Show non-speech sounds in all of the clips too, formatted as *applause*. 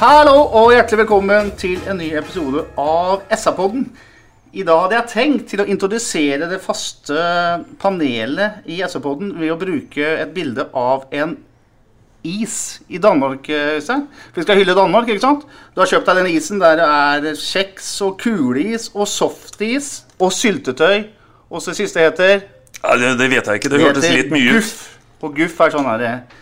Hallo og hjertelig velkommen til en ny episode av SA-podden. I dag hadde jeg tenkt til å introdusere det faste panelet i SA-podden ved å bruke et bilde av en is i Danmark, Øystein. For vi skal hylle Danmark, ikke sant? Du har kjøpt deg den isen der det er kjeks og kuleis og softis og syltetøy. Og så siste heter Ja, det, det vet jeg ikke. Det hørtes litt mye ut. Guff. Og Guff er sånn her eh,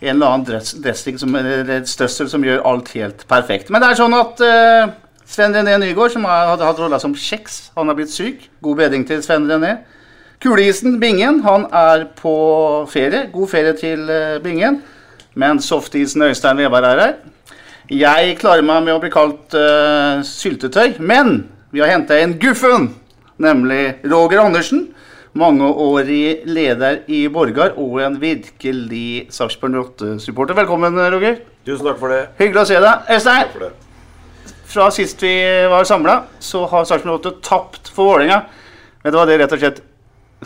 en eller annen dress, dressing som, eller støssel som gjør alt helt perfekt. Men det er sånn at uh, Sven René Nygaard, som har, hatt rolla som kjeks, han har blitt syk. God bedring til Sven René. Kuleisen Bingen, han er på ferie. God ferie til uh, Bingen. Men softisen Øystein Veberg er her. Jeg klarer meg med å bli kalt uh, syltetøy, men vi har henta inn Guffen, nemlig Roger Andersen. Mangeårig leder i Borgar og en virkelig Sarpsborg 8-supporter. Velkommen, Roger. Tusen takk for det. Hyggelig å se deg. Øystein, fra sist vi var samla, så har Sarpsborg 8 tapt for Vålerenga. Vet du hva det rett og slett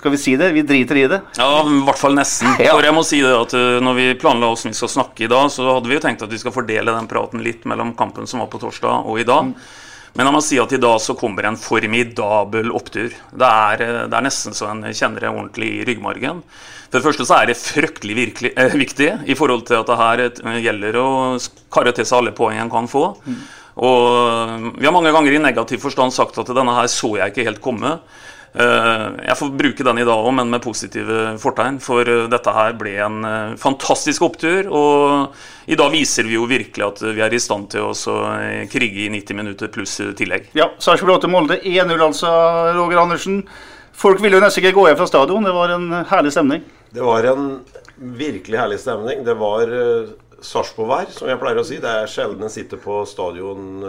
Skal vi si det? Vi driter i det. Ja, i hvert fall nesten. *laughs* Ja. For jeg må si det at uh, når vi planla hvordan vi skal snakke i dag, så hadde vi jo tenkt at vi skal fordele den praten litt mellom kampen som var på torsdag og i dag. Men jeg må si at i dag så kommer en formidabel opptur. Det er, uh, det er nesten så en kjenner det ordentlig i ryggmargen. For det første så er det fryktelig virkelig, eh, viktig i forhold til at det her eh, gjelder å karre til seg alle poeng en kan få. Og uh, vi har mange ganger i negativ forstand sagt at denne her så jeg ikke helt komme. Eh, Jeg får bruke den i dag òg, men med positive fortegn. For eh, dette her ble en eh, fantastisk opptur. Og i dag viser vi jo virkelig at vi er i stand til å så, krige i 90 minutter pluss tillegg. Ja, Sarpsborg 8 Molde 1-0, altså, Roger Andersen. Folk ville jo nesten ikke gå hjem fra stadion. Det var en herlig stemning. Det var en virkelig herlig stemning. Det var Sarpsborg-vær, som jeg pleier å si. Det er sjelden en sitter på stadion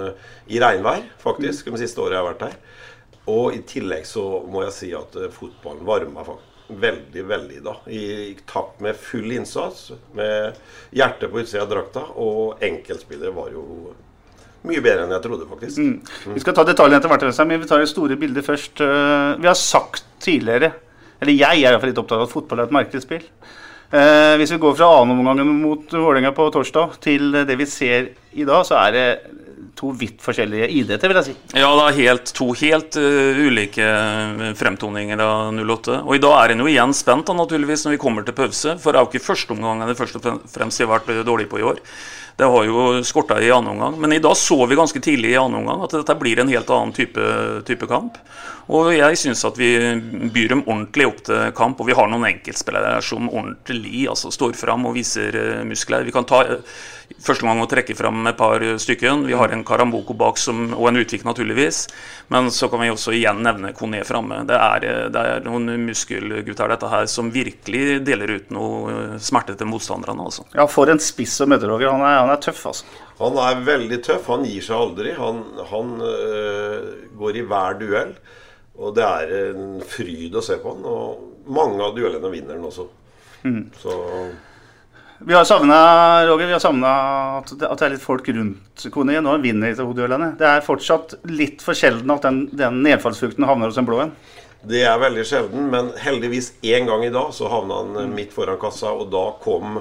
i regnvær, faktisk, de siste årene jeg har vært her. Og i tillegg så må jeg si at eh, fotballen varma faktisk veldig, veldig da. I, takt med full innsats, med hjertet på utsida av drakta. Og enkeltspillere var jo mye bedre enn jeg trodde, faktisk. Vi skal ta detaljene etter hvert, men vi tar det store bildet først. Eh, Vi har sagt tidligere, eller jeg er i hvert fall litt opptatt av at fotball er et markedsspill. spill. Eh, hvis vi går fra annenomgangen mot Vålerenga på torsdag til det vi ser i dag, så er det to vidt forskjellige idretter, vil jeg si. Ja, det er helt, to helt uh, ulike eh, fremtoninger av 08. Og i dag er en jo igjen spent da, naturligvis når vi kommer til pause. For det er jo ikke første omgang det først og fremst har vært dårlig dårlige på i år. Det har jo skorta i annen omgang. Men i dag så vi ganske tidlig i annen omgang at dette blir en helt annen type, type kamp. Og jeg syns at vi byr dem ordentlig opp til kamp. Og vi har noen enkeltspillere som ordentlig altså, står fram og viser eh, muskler. Vi kan ta eh, første gang å trekke fram et par stykker. Vi har en Karamboko bak som, og en Utvik, naturligvis. Men så kan vi også igjen nevne Kone framme. Det eh, det er noen muskelgutter dette her som virkelig deler ut noe smerte til motstanderne. Altså. Ja, for en spiss å møte, Roger. Han er, han er tøff, altså. Han er veldig tøff. Han gir seg aldri. Han, han øh, går i hver duell. Og det er en fryd å se på han. Og mange av duellene vinner han også. Så Vi har savna Roger, vi har savnet at, det- er litt folk rundt Kone igjen. Nå vinner de hodeduellene. Det er fortsatt litt for sjelden at den, den nedfallsfrukten havner hos en blå en. Det er veldig sjelden, men heldigvis én gang i dag så havna han eh, midt foran kassa, og da kom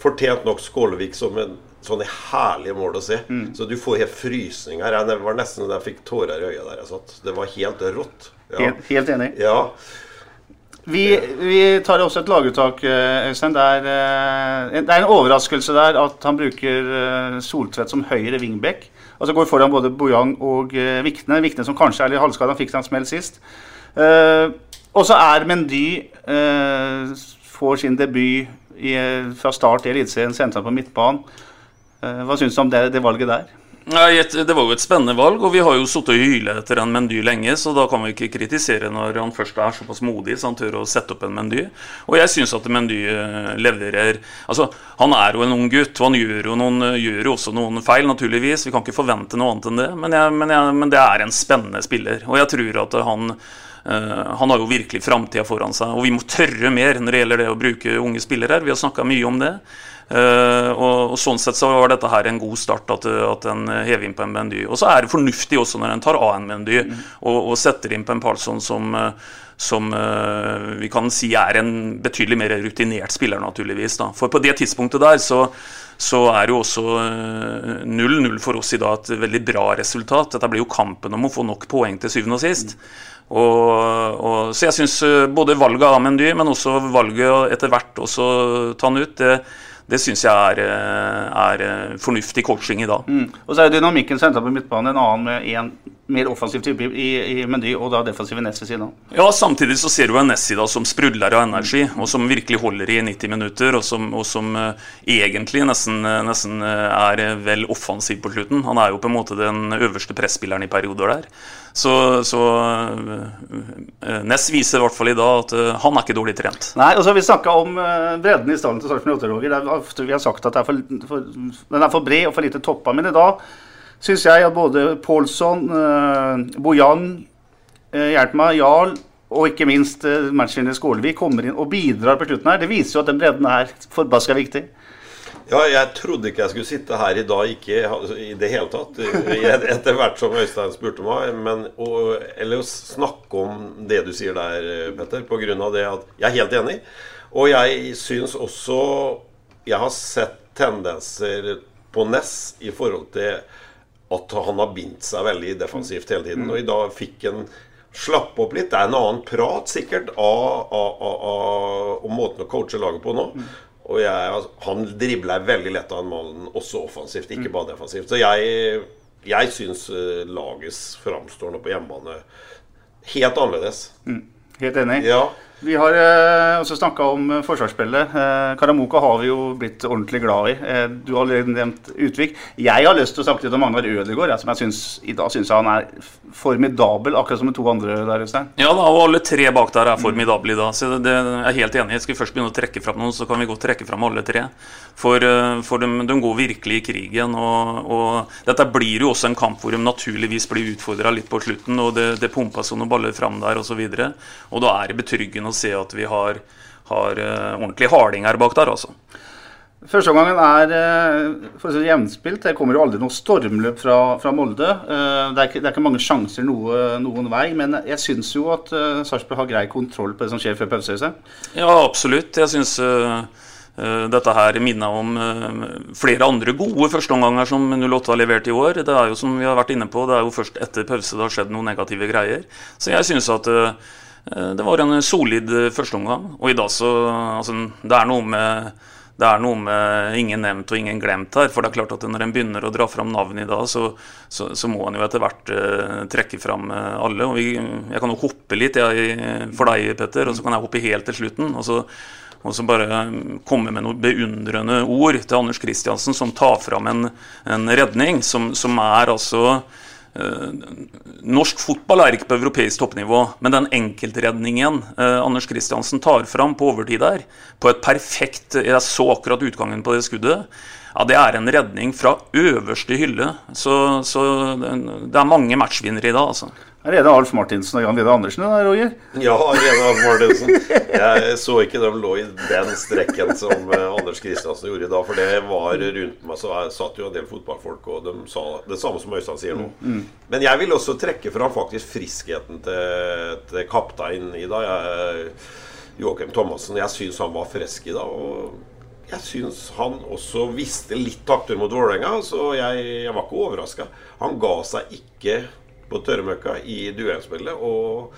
fortjent nok Skålevik som en sånne herlige mål å se. Så du får helt frysninger. Jeg var nesten så jeg fikk tårer i øyet der jeg satt. Det var helt rått. Ja. Helt, helt enig. ja. Vi, vi tar også et laguttak, eh, Øystein. Det er, eh, det er en overraskelse der at han bruker eh, Soltvedt som høyre wingback. Altså går foran både Bojang og Vikne. Vikne som kanskje er litt halvskada, han fikk seg en smell sist. Og så er Mendy får sin debut i, fra start i Eliteserien, sendt på midtbanen. Hva syns du om det, det valget der? Nei, Det var jo et spennende valg, og vi har jo sittet og hylet etter en Mendy lenge, så da kan vi ikke kritisere når han først er såpass modig så han tør å sette opp en Mendy. Og jeg syns at Mendy eh, leverer Altså, han er jo en ung gutt, og han gjør jo, noen, gjør jo også noen feil, naturligvis. Vi kan ikke forvente noe annet enn det, men, jeg, men, jeg, men det er en spennende spiller. Og jeg tror at han han har jo virkelig framtida foran seg, og vi må tørre mer når det gjelder det å bruke unge spillere. her, Vi har snakka mye om det. Uh, og, Sånn sett så var dette her en god start, at, at en hever inn på en Mendy. Og så er det fornuftig også når en tar av en Mendy mm. og, og, setter inn på en Parlsson som, som uh, vi kan si er en betydelig mer rutinert spiller, naturligvis. Da. For på det tidspunktet der så, så er jo også 0-0 uh, for oss i dag et veldig bra resultat. Dette blir jo kampen om å få nok poeng til syvende og sist. Mm. Og, og, så jeg syns både valget av Mendy, men også valget etter hvert også ta han ut, det, det syns jeg er, eh, er, eh, fornuftig coaching i dag. Mm. Og så er dynamikken sentra på midtbanen en annen med en mer offensiv type i, i Mendy, og da defensiv Ness ved siden av. Ja, samtidig så ser du en Nessi da som sprudler av energi, og som virkelig holder i 90 minutter, og som, og som egentlig nesten, nesten er vel offensiv på slutten. Han er jo på en måte den øverste presspilleren i perioder der. Så, så uh, Ness viser i hvert fall i dag at han er ikke dårlig trent. Nei, og så har vi snakka om bredden i stallen til Sarpsborg 8 Vi har sagt at er for, for, den er for bred og for lite toppa, men i dag syns jeg at både Pålsson, eh, Bojan, eh, hjelp meg, Jarl og ikke minst eh, matchvinner Skålevik kommer inn og bidrar på slutten her. Det viser jo at den bredden er forbaska viktig. Ja, jeg trodde ikke jeg skulle sitte her i dag ikke i det hele tatt. Etter hvert som Øystein spurte meg. Men og, eller å snakke om det du sier der, Petter, av det at jeg er helt enig. Og jeg syns også Jeg har sett tendenser på Ness i forhold til at han har bindt seg veldig defensivt hele tiden. Og i dag fikk han slappe opp litt. Det er en annen prat sikkert av, av, av, av måten å coache laget på nå. Og jeg, altså, han dribler veldig lett av en mann, også offensivt, ikke bare defensivt. Så jeg, jeg syns eh, lagets framstår nå på hjemmebane helt annerledes. Mm. Helt enig. Ja. Vi har eh, også snakka om eh, forsvarsspillet. Eh, Karamoka har vi jo blitt ordentlig glad i. Eh, du har allerede nevnt Utvik. Jeg har lyst til å snakke litt om Magnar Ødegaard, som jeg synes, i dag syns han er formidabel, akkurat som de to andre der. Øystein. Ja, da, og alle tre bak der er formidable i dag. Så det, det er jeg helt enig. Jeg skal først begynne å trekke fram noen, så kan vi godt trekke fram alle tre. For, eh, for de, de, går virkelig i krigen. Og, og, dette blir jo også en kamp hvor de naturligvis blir utfordra litt på slutten, og det, det pumpes noen baller fram der osv. Og, så og da er det betryggende å se at vi har, har uh, ordentlig hardinger bak der, altså. Første omgangen er uh, for å si jevnspilt. Det kommer jo aldri noe stormløp fra, fra Molde. Uh, det, er ikke, det, er ikke, mange sjanser noe, noen vei, men jeg syns jo at Sarpsborg har grei kontroll på det som skjer før pause. Ja, absolutt. Jeg syns Uh, dette her minner om uh, flere andre gode førsteomganger som 08 har levert i år. Det er jo som vi har vært inne på, det er jo først etter pause det har skjedd noen negative greier. Så jeg syns at uh, Eh, det var en solid eh, førsteomgang. Og i dag så Altså, det er med det er noe med ingen nevnt og ingen glemt her. For det er klart at når en begynner å dra fram navn i dag, så, så, så må en jo etter hvert uh, trekke fram alle. Og vi, jeg kan jo hoppe litt jeg, for deg, Petter, og så kan jeg hoppe helt til slutten. Og så, og så bare komme med noen beundrende ord til Anders Kristiansen, som tar fram en, en redning som, som er altså Eh, norsk fotball er ikke på europeisk toppnivå, men den enkeltredningen eh, Anders Kristiansen tar fram på overtid der, på et perfekt Jeg så akkurat utgangen på det skuddet. Ja, Det er en redning fra øverste hylle. Så, så det er mange matchvinnere i dag, altså. Er det Alf Martinsen og Jan Vidar Andersen da, Roger? Ja, Rene Alf Martinsen. Jeg så ikke de lå i den strekken som eh, Anders Kristiansen gjorde i dag. For det var rundt meg, så jeg satt jo en del fotballfolk, og de sa det samme som Øystein sier nå. Mm. Men jeg vil også trekke fram faktisk friskheten til, til kapteinen i dag. Joakim Thomassen. Jeg syns han var frisk i dag. og jeg syns han også visste litt takter mot Vålerenga, så jeg, jeg var ikke overraska. Han ga seg ikke på tørrmøkka i duellspillet. Og,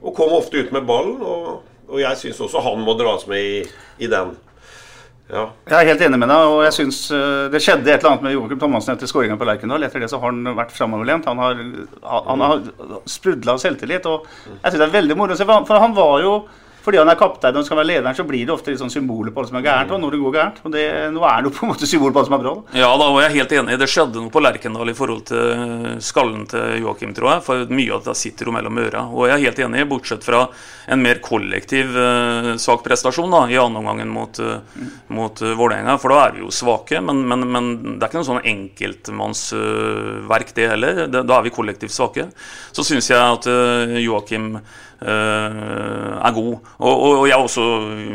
og, kom ofte ut med ballen. Og, og jeg syns også han må dras med i, i den. Ja. Jeg er helt enig med deg, og jeg synes eh, det skjedde et eller annet med Joakim Thomassen etter skåringa på Lerkendal. Etter det så har han vært framoverlent. Han har, han har sprudla av selvtillit. Og jeg synes det er veldig moro å se, for han var jo fordi han er kaptein og skal være lederen, så blir det ofte litt sånn symboler på alt som er gærent. Og når det går gærent. Og det, nå er det jo på en måte symbol på alt som er bra. da. Ja, da var jeg helt enig. Det skjedde noe på Lerkendal i forhold til skallen til Joakim, tror jeg. For mye av det sitter jo mellom øra. Og jeg er helt enig, bortsett fra en mer kollektiv uh, svak prestasjon da, i andre omgang mot, uh, mot uh, Vålerenga. For da er vi jo svake. Men, men, men det er ikke noe sånn enkeltmannsverk, det heller. Det, da er vi kollektivt svake. Så syns jeg at uh, Joakim eh, er god. Og, og, og jeg også,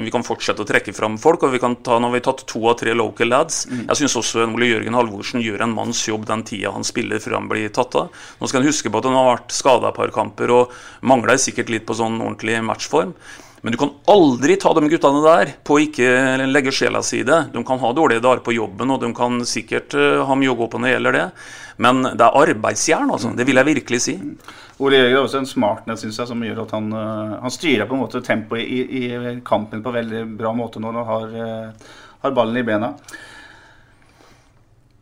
Vi kan fortsette å trekke fram folk. og vi kan ta, Nå har vi tatt to av tre local lads. Jeg syns også Ole Jørgen Halvorsen gjør en manns jobb den tida han spiller før han blir tatt av. Nå skal en huske på at han har vært skada et par kamper og mangler sikkert litt på sånn ordentlig matchform. Men du kan aldri ta de guttene der på å ikke legge sjela si i det. De kan ha dårlige dager på jobben, og de kan sikkert eh, ha mye å gå på når det gjelder det. Men det er arbeidsjern, altså. Det vil jeg virkelig si. Ole Jørgen har også en smartness synes jeg, som gjør at han, eh, han styrer på en måte tempoet i, i kampen på veldig bra måte når han har, eh, har ballen i bena.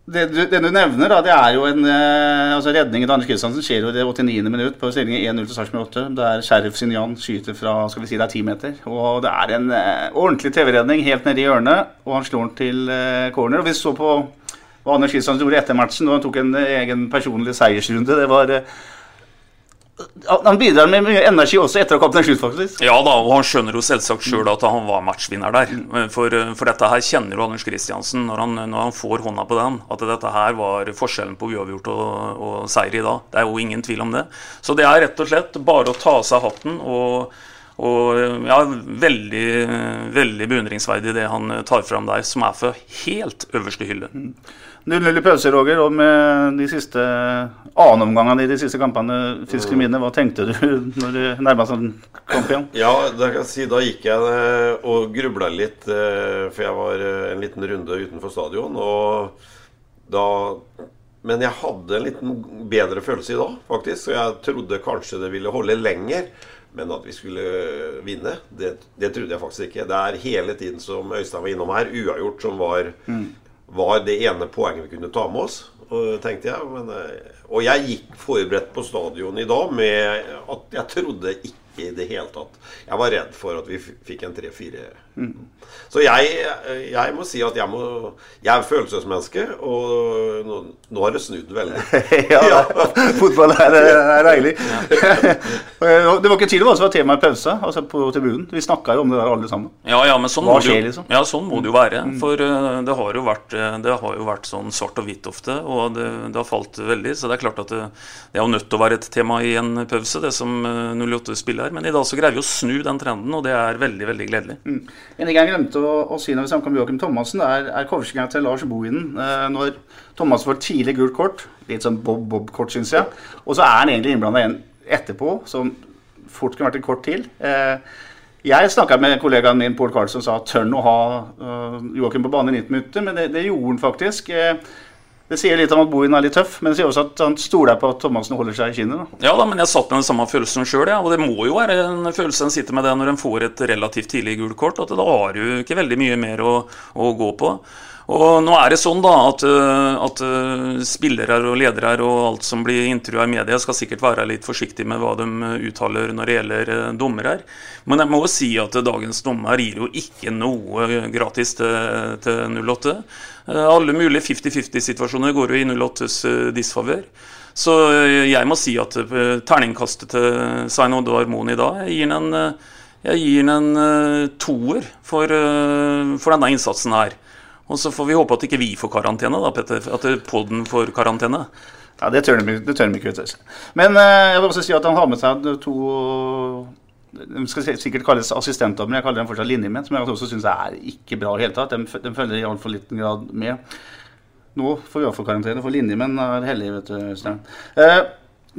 Det du, det du nevner, da, det er jo en eh, altså redningen til Anders Kristiansen skjer jo i det 89. minutt på stillingen 1-0 til Sarpsborg 8. Der Sheriff Sinjan skyter fra skal vi si det er 10 meter. Og det er en eh, ordentlig TV-redning helt nede i hjørnet, og han slår den til eh, corner. Og vi så på hva Anders Kristiansen gjorde etter matchen, og han tok en egen personlig seiersrunde. Det var Han bidrar med mye energi også etter å ha kommet er slutt, faktisk. Ja da, og han skjønner jo selvsagt sjøl at han var matchvinner der. For, for dette her kjenner jo Anders Kristiansen når han, når han får hånda på den. At dette her var forskjellen på uavgjort og, og seier i dag. Det er jo ingen tvil om det. Så det er rett og slett bare å ta av seg hatten og og ja, veldig, veldig beundringsverdig det han tar fram der, som er for helt øverste hylle. 0-0 i pause, Roger. Og med de siste annenomgangene i de siste kampene frisk i minne, hva tenkte du *laughs* når du nærma deg kamp igjen? Ja, det kan jeg si, da gikk jeg eh, og grubla litt, eh, for jeg var eh, en liten runde utenfor stadion. Og da Men jeg hadde en liten bedre følelse i dag, faktisk. Så jeg trodde kanskje det ville holde lenger. Men at vi skulle vinne, det, det trodde jeg faktisk ikke. Det er hele tiden, som Øystein var innom her, uavgjort som var, var det ene poenget vi kunne ta med oss. Tenkte jeg. Men, eh, og jeg gikk forberedt på stadion i dag med at jeg trodde ikke i det hele tatt Jeg var redd for at vi fikk en 3-4. Så jeg, jeg må si at jeg, må, jeg er følelsesmenneske, og nå, nå har det snudd veldig. *laughs* ja, fotball er, er deilig. det var ikke tvil om hva som var tema i pausa, altså på tribunen. Vi snakka jo om det der alle sammen. Ja, ja, men sånn, må det, skjer, jo- liksom? ja, sånn må det jo være. For eh, det har jo vært, eh, det har jo vært sånn svart og hvitt ofte, og det, det har falt veldig. Så det er klart at det, det er jo nødt til å være et tema i en pause, det som eh, 08 spiller. Men i dag så greier vi å snu den trenden, og det er veldig, veldig gledelig. En ting jeg glemte å, å si når vi snakka om Joakim Thomassen, er, er coachinga til Lars Bohinen. Eh, når Thomas får tidlig gult kort, litt sånn Bob-Bob-kort, syns jeg, og så er han egentlig innblanda igjen etterpå, som fort kunne vært et kort til. Eh, jeg snakka med kollegaen min Pål Karlsson som sa tør han å ha uh, Joakim på banen i 90 minutter, men det, det gjorde han faktisk. Eh, det sier litt om at Bohin er litt tøff, men det sier også at han stoler på at Thomassen holder seg i kinnet. Ja da, men jeg satt med den samme følelsen sjøl, ja. og det må jo være en følelse en sitter med det når en får et relativt tidlig gult kort, at da har du ikke veldig mye mer å, å gå på. Og nå er det sånn da at, øh, at øh, spillere og ledere og alt som blir intervjua i media, skal sikkert være litt forsiktige med hva de uttaler når det gjelder dommer dommere. Men jeg må jo si at dagens dommer gir jo ikke noe gratis til, til 08. Eh, Alle mulige 50-50-situasjoner går jo i 08s øh, disfavør. Så jeg må si at terningkastet til Svein Oddvar Moen i dag Jeg gir en, jeg gir en toer for, for denne innsatsen her. Og så får vi håpe at ikke vi får karantene, da, Petter. At podden får karantene. Ja, Det tør de det tør ikke. vet du. Men eh, jeg vil også si at han har med seg to De skal sikkert kalles assistentdommer, jeg kaller dem fortsatt linjemenn, som jeg også syns er ikke bra i hele tatt. De, de følger i altfor liten grad med. Nå får vi iallfall karantene, for linjemenn er hellige, vet du. Øystein. Eh,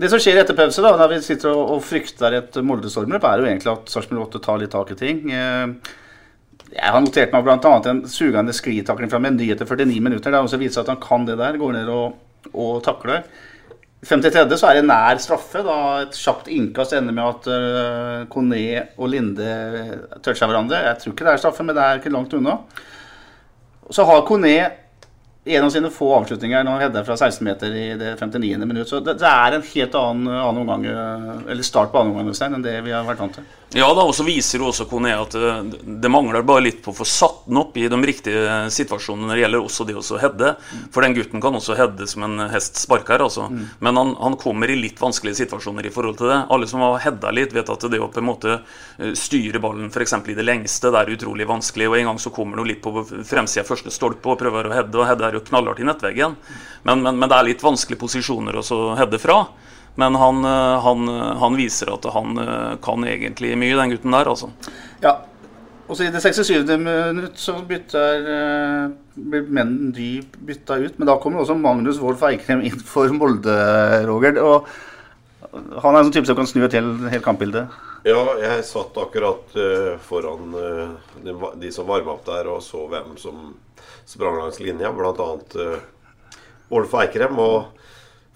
det som skjer etter pause, da, når vi sitter og frykter et Molde-stormløp, er jo egentlig at Sarpsborg 8 tar litt tak i ting. Eh, jeg har notert meg bl.a. en sugende sklitakling fra Meny etter 49 minutter. Det også viser at han kan det der. Går ned og, og takler. 53. så er det nær straffe. da Et kjapt innkast ender med at uh, Kone og Linde toucher hverandre. Jeg tror ikke det er straffe, men det er ikke langt unna. Så har Kone en av sine få avslutninger nå hedda fra 16 meter i det 59. minutt. Så det, det er en helt annen, annen omgang, eh, eller start på annen omgang enn det vi har vært vant til. Ja da, og så viser også Kone at det, det mangler bare litt på å få satt den opp i de riktige situasjonene når det gjelder også det å hedde. For den gutten kan også hedde som en hest sparker, altså. Mm. Men han, han kommer i litt vanskelige situasjoner i forhold til det. Alle som har hedda litt, vet at det å på en måte eh, styre ballen f.eks. i det lengste, det er utrolig vanskelig. Og en gang så kommer du litt på fremsida første stolpe og prøver å hedde, og hedde er jo knallhardt i nettveggen. Men, men, men det er litt vanskelige posisjoner å så hedde fra. Men han, eh, han, han viser at han eh, kan egentlig mye, den gutten der, altså. Ja. Og så I det 67. minutt så bytter eh, blir menn dy bytta ut. Men da kommer også Magnus Wolff Eikrem inn for Molde, Roger. Og han er en sånn type som kan snu et helt, helt kampbilde. Ja, jeg satt akkurat uh, foran uh, de, de som varma opp der, og så hvem som sprang langs linja. Annet uh, Wolf Eikrem. Og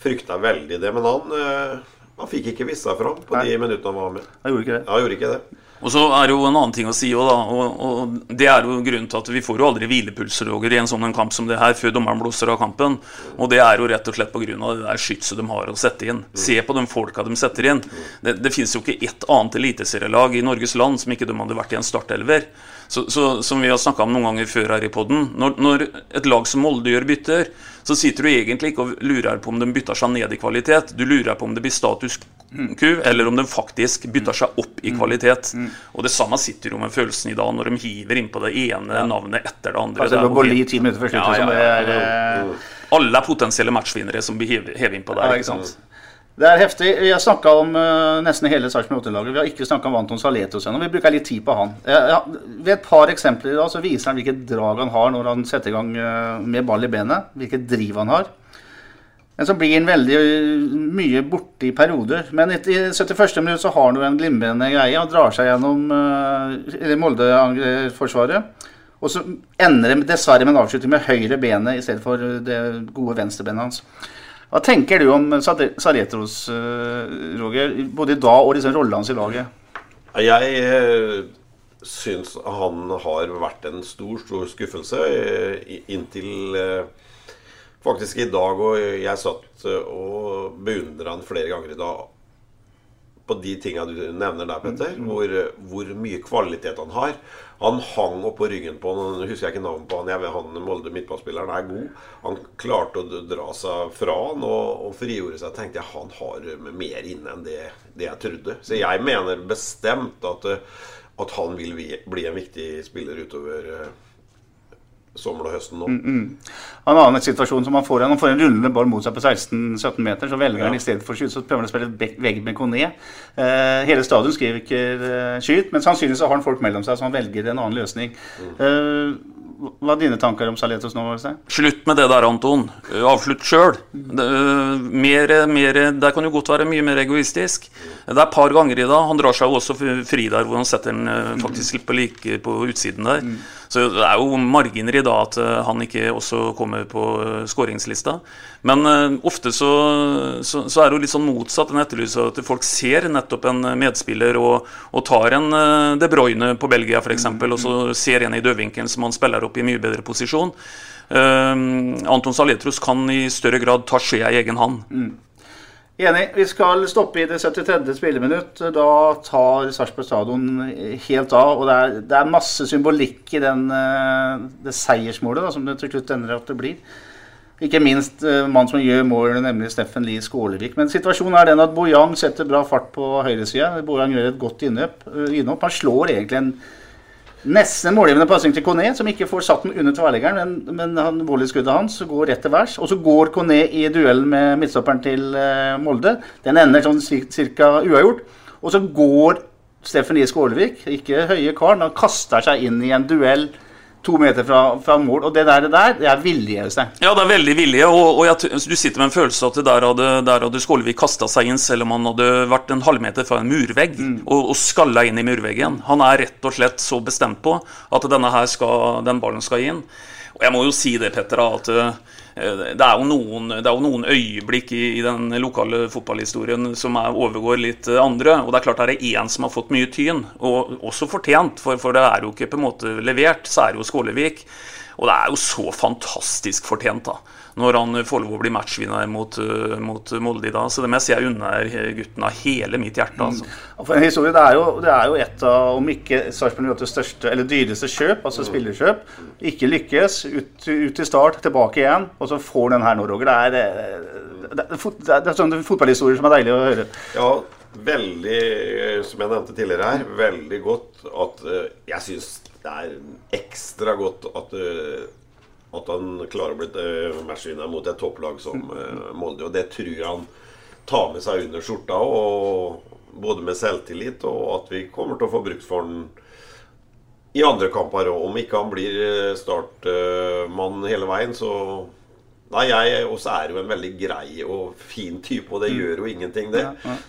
frykta veldig det. Men han, uh, han fikk ikke vist seg fram på de minuttene han var med. Han gjorde ikke det. Han gjorde ikke det. Og så er det jo en annen ting å si òg, da, og, og det er jo grunnen til at vi får jo aldri hvilepulser Roger, i en sånn en kamp som det her før dommeren blåser av kampen. Og det er jo rett og slett pga. det der skytset de har å sette inn. Se på de folka de setter inn. Det, det finnes jo ikke ett annet eliteserielag i Norges land som ikke de hadde vært i en startelver. Så, så, som vi har snakka om noen ganger før her i poden, når, når et lag som Molde gjør bytter, så sitter du egentlig ikke og lurer på om de bytter seg ned i kvalitet. Du lurer på om det blir status quo, eller om de faktisk bytter seg opp i kvalitet. Og det samme sitter jo med følelsen i dag, når de hiver innpå det ene navnet etter det andre. Altså, Det jo Bolli ti minutter før slutt. Ja, ja, ja, eh, Alle er potensielle matchvinnere som blir hevet innpå der. Ikke sant? Det er heftig. Vi har snakka om uh, nesten hele Sarpsborg 8-laget. Vi har ikke snakka om Anton Saletos ennå. Vi bruker litt tid på han. Ja, ved et par eksempler i dag så viser han hvilket drag han har når han setter i gang uh, med ball i benet. Hvilket driv han har. Men så blir han veldig eh, mye borte i perioder. Men i i 71. minutt så har han jo en glimrende greie. Han drar seg gjennom Molde-forsvaret. Og så ender det dessverre med en avslutning med høyre benet i stedet for det gode venstrebenet hans. Hva tenker du om Saletros, eh, Roger, både i dag og liksom rollen hans i laget? Jeg eh, syns han har vært en stor, stor skuffelse eh, inntil faktisk i dag. Og jeg satt og beundra han flere ganger i dag på de tinga du nevner der, Petter. Hvor, hvor mye kvalitet han har. Han hang oppå ryggen på han, husker jeg ikke navnet på han, jeg vet han Molde midtbanespilleren er god. Han klarte å dra seg fra han og, og frigjorde seg. tenkte jeg han har mer inne enn det, det jeg trodde. Så jeg mener bestemt at, eh, at han vil bli, en viktig spiller utover eh, sommeren og høsten nå. En annen situasjon som han får Han får en rullende ball mot seg på 16-17 meter. Så velger han i stedet for skyt, så prøver han å spille vegg- med Kone. Eh, hele stadion skriver ikke eh, skyt, men sannsynligvis så har han folk mellom seg, så han velger en annen løsning. Eh, hva er dine tanker om Saletos nå? Slutt med det der, Anton. Uh, Avslutt sjøl. Mer, mer, det kan jo godt være mye mer egoistisk. Det er et par ganger i dag. Han drar seg jo også fri der hvor han setter den eh, faktisk litt på like på utsiden der. Så det er jo marginer i dag at eh, han ikke også kommer på eh, skåringslista. Men ofte så, så, så er det jo litt sånn motsatt En etterlyser at folk ser nettopp en medspiller og, og tar en De Bruyne på Belgia f.eks., og så ser en i dødvinkelen som han spiller opp i mye bedre posisjon. Uh, Anton Saletros kan i større grad ta skjea i egen hånd. Enig. Vi skal stoppe i det 73. spilleminutt. Da tar Sarpsborg stadion helt av. Og det er, det er masse symbolikk i den, eh, det seiersmålet da, som det til slutt ender at det blir. Ikke minst uh, mannen som gjør målet, nemlig Steffen Lie Skålevik. Men situasjonen er den at Bojang setter bra fart på høyresida. Bojang gjør et godt eh, innhopp. Han slår egentlig en Nesten målgivende pasning til Kone, som ikke får satt den under tverrleggeren. Men, men han, volleyskuddet hans går rett til værs. Og så går Kone i duellen med midtstopperen til uh, Molde. Den ender sånn ca. uavgjort. Og så går Steffen Lie Skålevik, ikke høye karen, han kaster seg inn i en duell to meter fra, fra mål. Og det der, det der, det er vilje. Øystein. Ja, det er veldig vilje, og, og jeg, du sitter med en følelse av at der hadde, der hadde Skålevik kasta seg inn selv om han hadde vært en halvmeter fra en murvegg og, og skalla inn i murveggen. Han er rett og slett så bestemt på at denne her skal, den ballen skal inn. Og jeg må jo si det, Petter, at det er, jo noen, det er jo noen øyeblikk i, i, den lokale fotballhistorien som er, overgår litt andre. Og det er klart det er én som har fått mye tyn, og også fortjent, for, for det er jo ikke på en måte levert. Så er det jo Skålevik. Og det er jo så fantastisk fortjent, da når han får lov å bli matchvinner mot, uh, mot Molde i dag. Så det mest jeg unner gutten av hele mitt hjerte. Altså. Mm. For en historie, det er, jo, det er jo et av, om ikke Sarpsborg det største, eller dyreste kjøp, altså mm. spillerkjøp, ikke lykkes. Ut, ut til start, tilbake igjen, og så får den her nå, Roger. Det er, det, det, det, er sånne fotballhistorier som er deilig å høre. Ja, veldig, som jeg nevnte tidligere her, veldig godt at Jeg syns det er ekstra godt at at han klarer å bli uh, matchvinner mot et topplag som uh, Molde. Og det tror jeg han tar med seg under skjorta, og, både med selvtillit og at vi kommer til å få brukt for han i andre kamper òg. Om ikke han blir eh, startmann hele veien, så Nei, jeg også er jo en veldig grei og fin type, og det mm. gjør jo ingenting, det.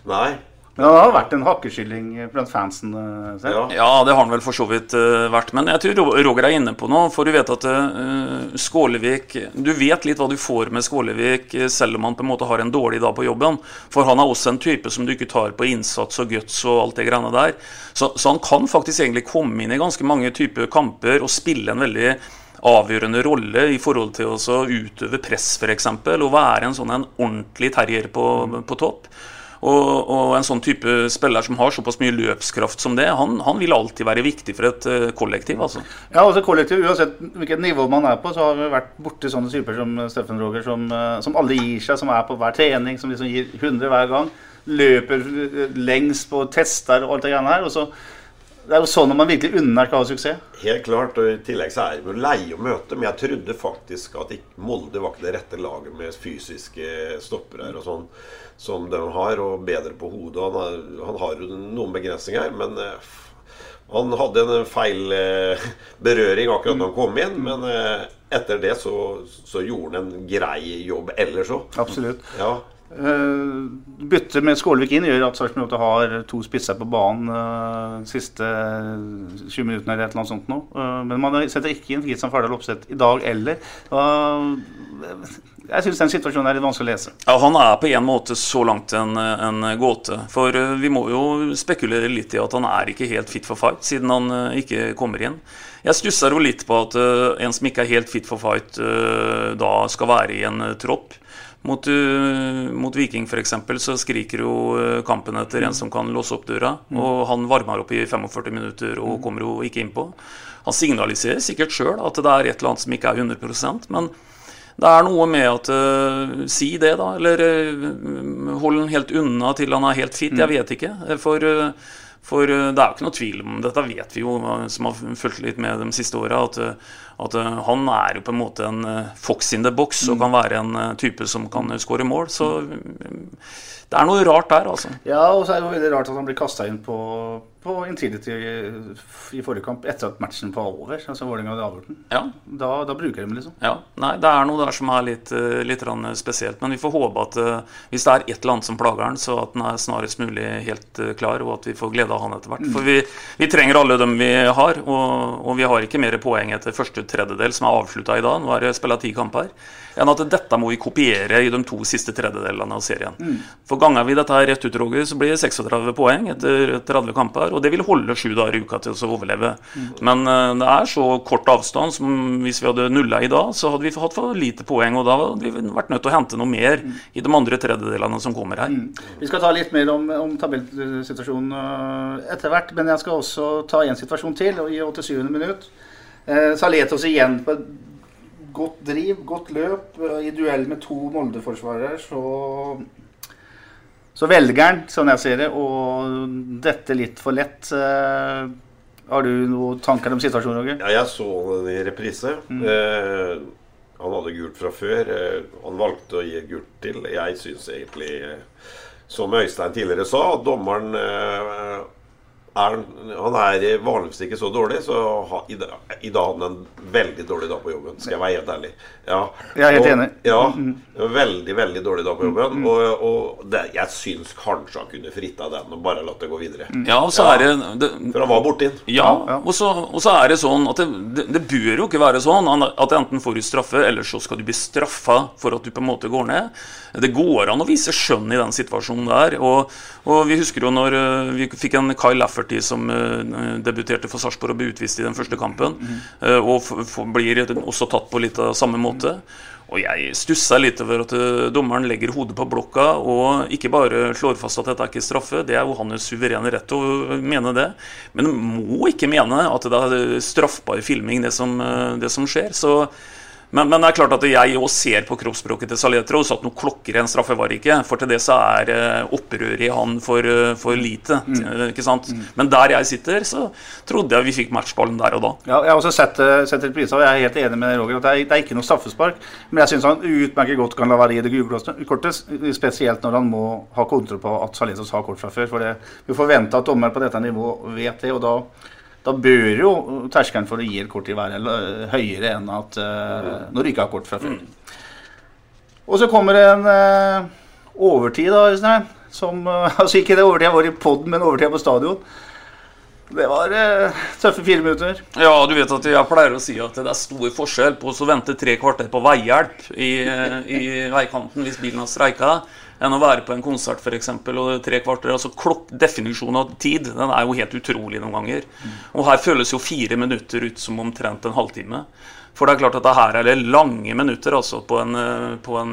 Nei. Men han har vært en hakkeskylling blant fansen eh, selv? Ja. ja. det har han vel for så vidt uh, vært. Men jeg tror Roger er inne på noe. For du vet at uh, Skålevik Du vet litt hva du får med Skålevik, selv om han på en måte har en dårlig dag på jobben. For han er også en type som du ikke tar på innsats og guts og alt det greiene der. Så, så han kan faktisk egentlig komme inn i ganske mange typer kamper og spille en veldig avgjørende rolle i forhold til å utøve press, f.eks. Og være en sånn en ordentlig terrier på, på topp. Og, og, en sånn type spiller som har såpass mye løpskraft som det, han, han vil alltid være viktig for et uh, kollektiv. altså. Ja, altså kollektiv, Uansett hvilket nivå man er på, så har vi vært borti sånne typer som Steffen Roger, som, uh, som alle gir seg, som er på hver trening, som liksom gir 100 hver gang. Løper eh, lengst på tester og alt det greiene her. og så det er jo sånn at man virkelig unner suksess. Helt klart. og I tillegg så er vi jo leie å møte. Men jeg trodde faktisk at Molde var ikke det rette laget med fysiske stoppere og sånn som de har, og bedre på hodet. Han, har, han har jo noen begrensninger, men uh, han hadde en feil uh, berøring akkurat da han kom inn. Men uh, etter det så, så, gjorde han en grei jobb ellers òg. Absolutt. Ja. Uh, bytte med Skålevik inn gjør at Sarpsborg har to spisser på banen uh, siste 20 minuttene eller et eller annet sånt nå. Uh, men man setter ikke inn Kristian Fardal Opseth i dag heller. jeg syns den situasjonen er litt vanskelig å lese. Ja, Han er på en måte så langt en, en gåte. For vi må jo spekulere litt i at han er ikke helt fit for fight, siden han ikke kommer inn. Jeg stusser jo litt på at en som ikke er helt fit for fight, da skal være i en tropp. Mot, uh, mot Viking f.eks. så skriker jo uh, kampen etter en som kan låse opp døra. Mm. Og han varmer opp i 45 minutter og mm. kommer jo ikke innpå. Han signaliserer sikkert sjøl at det er et eller annet som ikke er 100% men det er noe med at uh, Si det, da. Eller uh, hold den helt unna til han er helt fit. Jeg mm. vet ikke. For uh, for det er jo ikke noe tvil om dette, vet vi jo som har fulgt litt med de siste åra, at, at, han er jo på en måte en fox in the box og mm. kan være en type som kan skåre mål. Så det er noe rart der, altså. Ja, og så er det jo veldig rart at han blir kasta inn på på Intility i forrige kamp etter at matchen var over. Altså Vålerenga hadde avgjort den. Ja. Da, da, bruker de liksom. Ja, nei, Det er noe der som er litt, eh, litt spesielt. Men vi får håpe at hvis det er et eller annet som plager den, så at den er snarest mulig helt klar, og at vi får glede av han etter hvert. Mm. For vi, vi, trenger alle dem vi har, og, og, vi har ikke mer poeng etter første tredjedel, som er avslutta i dag. Nå er det spilla ti kamper enn at dette må vi kopiere i de to siste tredjedelene av serien. Mm. For ganger vi dette her rett ut, Roger, så blir det 36 poeng etter 30 kamper. Og det vil holde sju dager i uka til å overleve. Mm. Men uh, det er så kort avstand som hvis vi hadde nulla i dag, så hadde vi hatt for lite poeng. Og da hadde vi vært nødt til å hente noe mer mm. i de andre tredjedelene som kommer her. Mm. Vi skal ta litt mer om, om tabellsituasjonen uh, etter hvert, men jeg skal også ta en situasjon til i 87. minutt. Eh, Saletos igjen på godt driv, godt løp. I duell med to Molde-forsvarere så så velger han, sånn jeg ser det, å dette litt for lett. Uh, har du noen tanker om situasjonen, Roger? Ja, jeg så den i reprise. Mm. Eh, han hadde gult fra før. Uh, han valgte å gi gult til. Jeg syns egentlig, som Øystein tidligere sa, at dommeren er, han er vanligvis ikke så dårlig, så ha, i, dag, i dag hadde han en veldig dårlig dag på jobben. Skal jeg være helt ærlig. Ja, Jeg er helt og, enig. Ja, Veldig, veldig dårlig dag på jobben. Og, og det, jeg syns kanskje han kunne fritta den og bare latt det gå videre. Ja, og så er det, det For han var borti den. Ja, og så, og så er det sånn at det, det, det bør jo ikke være sånn at enten får du straffe, eller så skal du bli straffa for at du på en måte går ned. Det går an å vise skjønn i den situasjonen der. Og, og vi husker jo når uh, vi fikk en Kyle Lafferty som uh, debuterte for Sarpsborg og ble utvist i den første kampen, Uh, og blir også tatt på litt av samme måte. Og jeg stussa litt over at dommeren legger hodet på blokka og ikke bare slår fast at dette er ikke straffe, det er jo hans suverene rett å mene det, men må ikke mene at det er straffbar filming, det som, det som skjer. Så men, men, det er klart at jeg òg ser på kroppsspråket til Saletros at noen klokker i en straffe var ikke. For til det så er uh, opprøret i han for, uh, for lite. Mm. ikke sant? Mm. Men der jeg sitter, så trodde jeg vi fikk matchballen der og da. Ja, jeg har også sett, sett reprise, og jeg er helt enig med Roger. at Det er, det er ikke noe straffespark. Men jeg syns han utmerket godt kan la være i det gule kortet. Spesielt når han må ha kontroll på at Saletros har kort fra før. For det, vi vente at dommer på dette nivået vet det. og da da bør jo terskelen for å gi et kort til være høyere enn at uh, når du ikke har kort fra før. Og så kommer det en uh, overtid, da. Som uh, *laughs* Altså ikke det overtida vår i poden, men overtida på stadion. Det var uh, tøffe fire minutter. Ja, du vet at jeg pleier å si at det er stor forskjell på å vente tre kvarter på veihjelp i, i veikanten hvis bilen har streika enn å være på en konsert f.eks. og tre kvarter. altså klokk, Definisjonen av tid den er jo helt utrolig noen ganger. Og her føles jo fire minutter ut som omtrent en halvtime. For det er klart at det her er det lange minutter altså på en, på en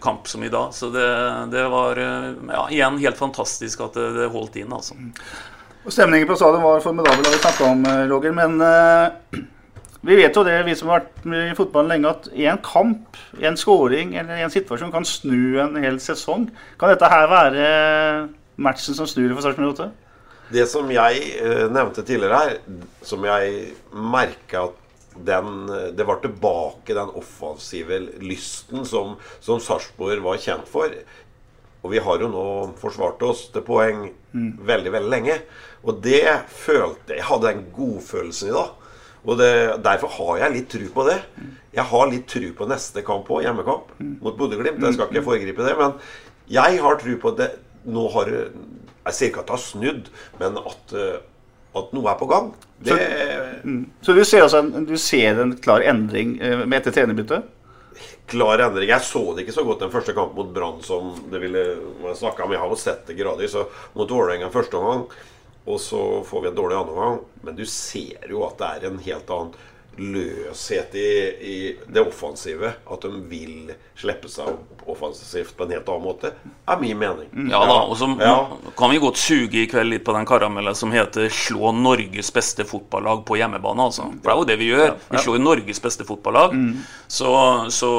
kamp som i dag. Så det, det var ja, igjen helt fantastisk at det, det holdt inn, altså. Stemningen på stadion var formidabel, har vi snakka om, Roger. Men uh, vi vet jo det, vi som har vært med i fotballen lenge, at én kamp, en scoring eller en situasjon kan snu en hel sesong. Kan dette her være matchen som snur for Sarpsborg 8? Det som jeg uh, nevnte tidligere her, som jeg merka at den, det var tilbake den offensive lysten som, som Sarpsborg var kjent for. Og vi har jo nå forsvart oss til poeng mm. veldig, veldig lenge. Og det følte Jeg hadde den godfølelsen i dag. Og det, Derfor har jeg litt tru på det. Jeg har litt tru på neste kamp òg, hjemmekamp mot Bodø-Glimt. Jeg skal ikke foregripe det, men jeg har tru på det. Nå har Jeg sier ikke at det har snudd, men at, eh, at noe er på gang. Det, så, mm. så, du ser altså en, du ser en klar endring eh, med etter trenerbyttet? Klar endring. Jeg så det ikke så godt den første kampen mot Brann som det ville jeg snakka om. Jeg har jo sett det gradvis. Mot Vålerenga første omgang og så får vi en dårlig andre gang. Men du ser jo at det er en helt annen løshet i, i, det offensive. At de vil slippe seg opp offensivt på en helt annen måte, er min mening. Ja da, og så ja. kan vi godt suge i kveld litt på den karamellen som heter 'slå Norges beste fotballag på hjemmebane'. Altså. For det er jo det vi gjør. Vi slår Norges beste fotballag. Mm. Så, så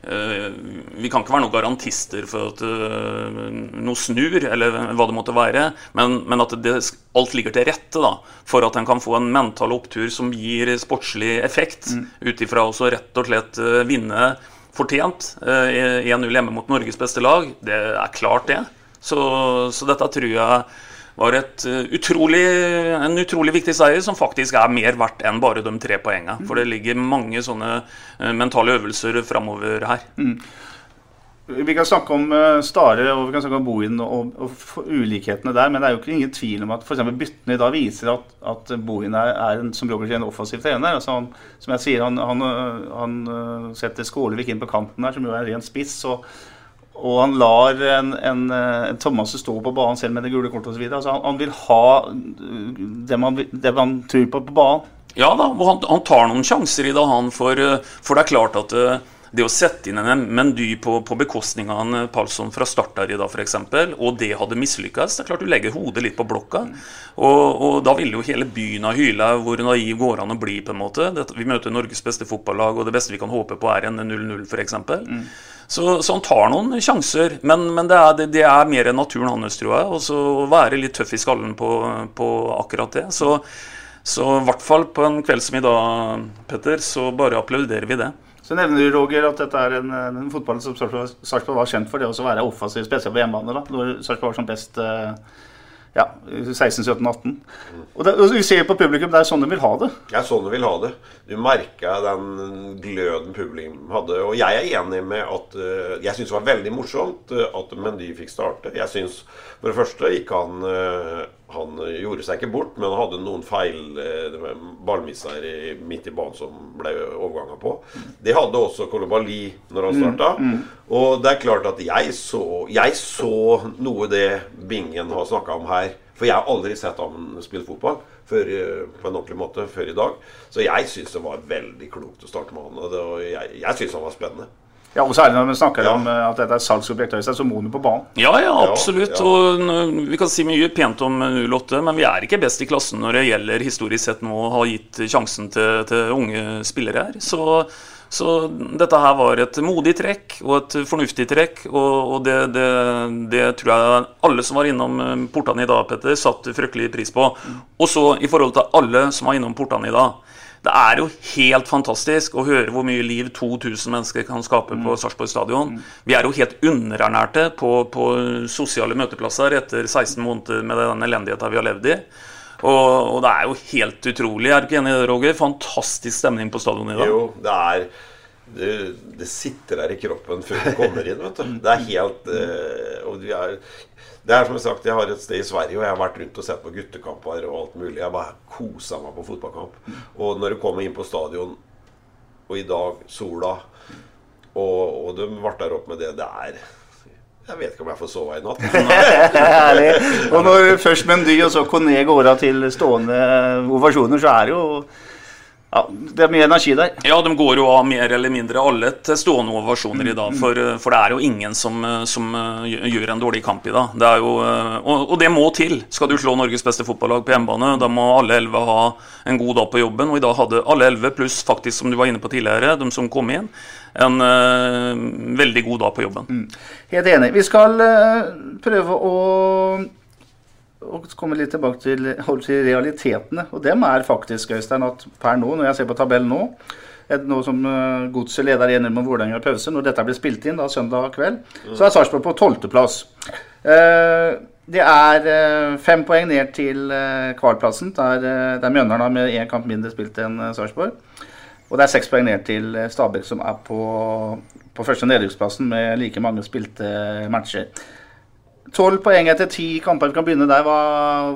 vi kan ikke være noen garantister for at uh, noe snur, eller hva det måtte være, men, men at det, alt ligger til rette da, for at en kan få en mental opptur som gir sportslig effekt, mm. ut ifra også rett og slett uh, vinne fortjent uh, 1-0 hjemme mot Norges beste lag. Det er klart, det. Så, så dette tror jeg var et, uh, utrolig, en utrolig viktig seier, som faktisk er mer verdt enn bare de tre poengene. For det ligger mange sånne uh, mentale øvelser framover her. Mm. Vi kan snakke om uh, Stare og vi kan snakke om Bohin og, og, ulikhetene der, men det er jo ikke ingen tvil om at f.eks. byttene i dag viser at, at Bohin er, er en, som Roger en offensiv trener. Altså han, som jeg sier, han, han, han setter Skålevik inn på kanten her, som jo er ren spiss. og og han lar en, en, en Thomas stå på banen selv med det gule kortet osv. Altså han, han vil ha det man, det man, tror på på banen. Ja da, og han, han tar noen sjanser i det, han. For, for det er klart at eh, det å sette inn en Mendy på, på bekostning av en Palsson fra start her i dag, f.eks., og det hadde mislykkes, det er klart du legger hodet litt på blokka. Og, og da ville jo hele byen ha hyla hvor naiv går an å bli, på en måte. Dette, vi møter Norges beste fotballag, og det beste vi kan håpe på, er en 0-0, f.eks. Mm. Så, så, han tar noen sjanser, men, men det, er, det, det, er, mer enn naturen hans, tror jeg. Og så være litt tøff i skallen på, på akkurat det. Så, så i hvert fall på en kveld som i dag, Petter, så bare applauderer vi det. Så nevner du, Roger, at dette er en, en fotball som Sarpsborg var kjent for det å være offensiv, spesielt på hjemmebane. da, Når Sarpsborg var som best eh, ja, 16, 17, 18. Og, det, og vi ser på publikum, det er sånn de vil ha det. Er sånn de vil ha det. Du merka den gløden publikum hadde. Og jeg er enig med at uh, Jeg syns det var veldig morsomt uh, at Mendy fikk starte. Jeg syns for det første ikke han Han gjorde seg ikke bort, men han hadde noen feil uh, ballmisser i, midt i banen som ble overganga på. Det hadde også Kolobali når han starta. Mm, mm. Og det er klart at jeg så, jeg så noe det Bingen har snakka om her. For jeg har aldri sett ham spille fotball før, på en ordentlig måte før i dag. Så jeg syns det var veldig klokt å starte med han. Og jeg, jeg syns han var spennende. Ja, og særlig når vi snakker ja. om eh, at dette er salgsobjekt, så må du på banen. Ja, ja, absolutt. Ja, ja. Og Vi kan si mye pent om U8, men vi er ikke best i klassen når det gjelder historisk sett nå å ha gitt sjansen til, til unge spillere her. Så så dette her var et modig trekk og et fornuftig trekk. Og, og det, det, det, tror jeg alle som var innom eh, portene i dag, Petter, satte fryktelig pris på. Og så i forhold til alle som var innom portene i dag. Det er jo helt fantastisk å høre hvor mye liv 2000 mennesker kan skape på Sarpsborg stadion. Vi er jo helt underernærte på, på sosiale møteplasser etter 16 måneder med den elendigheten vi har levd i. Og, og, det er jo helt utrolig. Er du ikke enig i det, Roger? Fantastisk stemning på stadionet i dag. Jo, det er det, det, sitter der i kroppen før du kommer inn. vet du. *laughs* Det er helt øh, og vi er, Det er som sagt, jeg har et sted i Sverige, og jeg har vært rundt og sett på guttekamper og alt mulig. Jeg bare kosa meg på fotballkamp. Og når du kommer inn på stadion, og i dag sola, og, og de varter opp med det, det er jeg vet ikke om jeg får sove i natt. *laughs* Herlig. Og når først Mendy og så Kone går av til stående ovasjoner, så er det jo ja, Det er mye energi der. Ja, de går jo av mer eller mindre alle til stående ovasjoner i dag. For, for, det er jo ingen som, som, gjør en dårlig kamp i dag. Det jo, og, og, det må til. Skal du slå Norges beste fotballag på hjemmebane, da må alle elleve ha en god dag på jobben. Og i dag hadde alle elleve, pluss faktisk, som du var inne på tidligere, de som kom inn, en uh, veldig god dag på jobben. Mm. Helt enig. Vi skal uh, prøve å og komme litt tilbake til, til, realitetene. Og dem er faktisk, Øystein, at per nå, når jeg ser på tabellen nå nå som uh, Godset leder 1 med Vålerenga i pause, når dette blir spilt inn da søndag kveld, så er Sarpsborg på tolvteplass. Uh, det er uh, fem poeng ned til kvalplassen, der, der Mjøndalen har med én kamp mindre spilt enn Sarpsborg. Og det er seks poeng ned til Stabæk, som er på, på første nedrykksplassen med like mange spilte matcher. Tolv poeng etter ti kamper. Vi kan begynne der. Hva,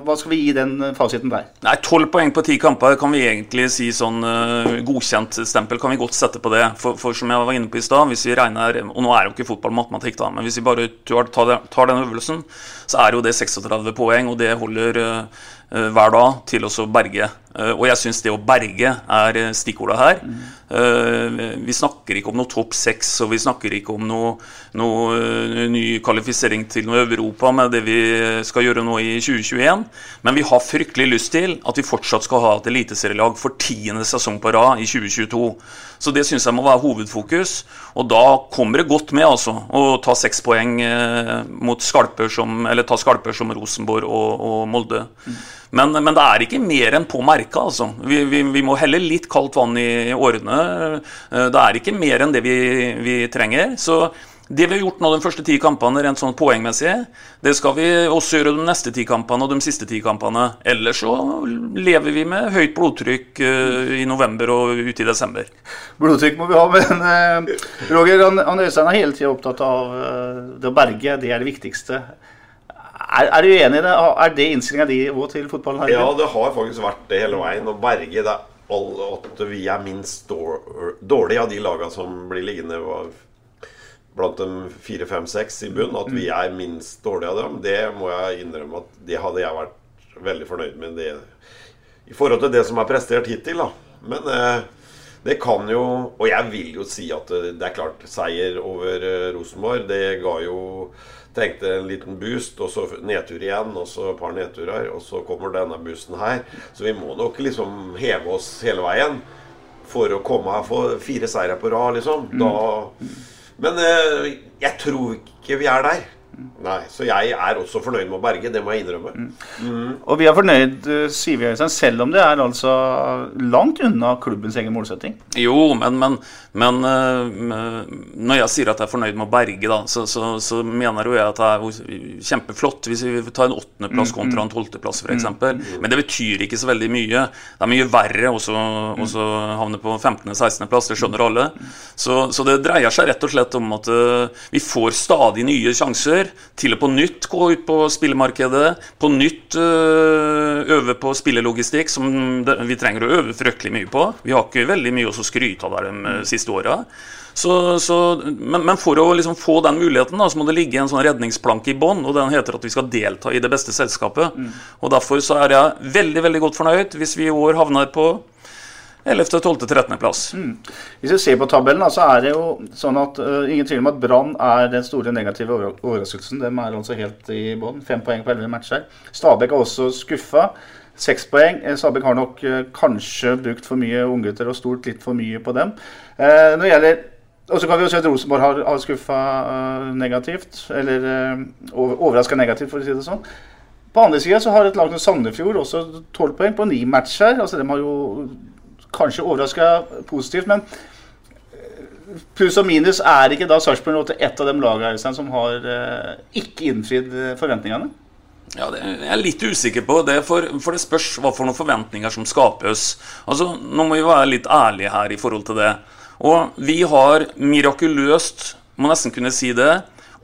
hva, skal vi gi den fasiten der? Nei, Tolv poeng på ti kamper kan vi egentlig si sånn uh, godkjent stempel. Kan vi godt sette på det. For, for som jeg var inne på i stad, hvis vi regner Og nå er jo ikke fotball matematikk, da, men hvis vi bare tar, tar den øvelsen, så er jo det 36 poeng, og det holder uh, hver dag til å berge Eh, og jeg syns det å berge er eh, stikkordet her. Mm. Vi snakker ikke om noe topp seks, og vi snakker ikke om noe, noe ny kvalifisering til noe Europa med det vi skal gjøre nå i 2021. Men vi har fryktelig lyst til at vi fortsatt skal ha et eliteserielag for tiende sesong på rad i 2022. Så det syns jeg må være hovedfokus. Og da kommer det godt med altså, å ta seks poeng mot skalper som, eller ta skalper som Rosenborg og, og Molde. Mm. Men, men, det er ikke mer enn på merka. Altså. Vi, vi, vi, må helle litt kaldt vann i årene. Eh, det er ikke mer enn det vi, vi trenger. Så det vi har gjort nå de første ti kampene, rent sånn poengmessig, det skal vi også gjøre de neste ti kampene og de siste ti kampene. Ellers så lever vi med høyt blodtrykk uh, i november og ut i desember. Blodtrykk må vi ha, *laughs* men uh, Roger Øystein er hele tida opptatt av uh, det å berge. Det er det viktigste. Er, er, du enig i det? Er det innstillinga di til fotballen? her? Ja, det har faktisk vært det hele veien. Å berge det at vi er minst dårlige av de lagene som blir liggende blant de fire, fem, seks i bunn. At vi mm. er minst dårlige av dem. Det må jeg innrømme at det hadde jeg vært veldig fornøyd med det, i forhold til det som er prestert hittil. da. Men eh, det kan jo Og jeg vil jo si at det, det er klart, seier over eh, Rosenborg, det ga jo tenkte en liten boost, og så nedtur igjen, og så et par nedturer. Og så kommer denne boosten her. Så vi må nok liksom heve oss hele veien for å komme her for fire seire på rad, liksom. Da, men eh, jeg tror ikke vi er der. Nei, Så jeg er også fornøyd med å berge, det må jeg innrømme. Mm. Og vi er fornøyd, eh, sier vi, Øystein, selv om det er altså langt unna klubbens egen målsetting. Jo, men, men, men uh, når jeg sier at jeg er fornøyd med å berge, da, så, så, så mener jo jeg at det er kjempeflott hvis vi tar en åttendeplass mm, kontra en mm. tolvteplass, f.eks. Mm. Men det betyr ikke så veldig mye. Det er mye verre å havne på 15.-16.-plass, det skjønner alle. Så, så, det dreier seg rett og slett om at uh, vi får stadig nye sjanser til å på nytt gå ut på spillemarkedet, på nytt uh, øve på spillelogistikk, som vi trenger å øve fryktelig mye på. Vi har ikke veldig mye å skryte av de uh, siste åra. Så, så, men, men, for å liksom få den muligheten da, så må det ligge en sånn redningsplanke i bånn, og den heter at vi skal delta i det beste selskapet. Mm. Og Derfor så er jeg veldig veldig godt fornøyd hvis vi i år havner på 11., 12., 13. plass. Mm. Hvis vi ser på tabellen, så er det jo sånn at uh, ingen tvil om at Brann er den store negative overraskelsen. De er altså helt i bånn. Fem poeng på elleve matcher. Stabæk er også skuffa. Seks poeng. Eh, Stabæk har nok uh, kanskje brukt for mye unggutter og stolt litt for mye på dem. Uh, når det gjelder og så kan vi jo si at Rosenborg har, har skuffa negativt. Eller overraska negativt, for å si det sånn. På andre sida så har et lag som Sandefjord også tolv poeng på ni matcher. Altså De har jo kanskje overraska positivt, men eh, pluss og minus er ikke da Sarpsborg et av de lagene som har eh, ikke innfridd eh, forventningene? Ja, det er jeg litt usikker på. Det for, for, det spørs hva for noen forventninger som skapes. Altså, Nå må vi være litt ærlige her i forhold til det. Og vi har mirakuløst, må nesten kunne si det,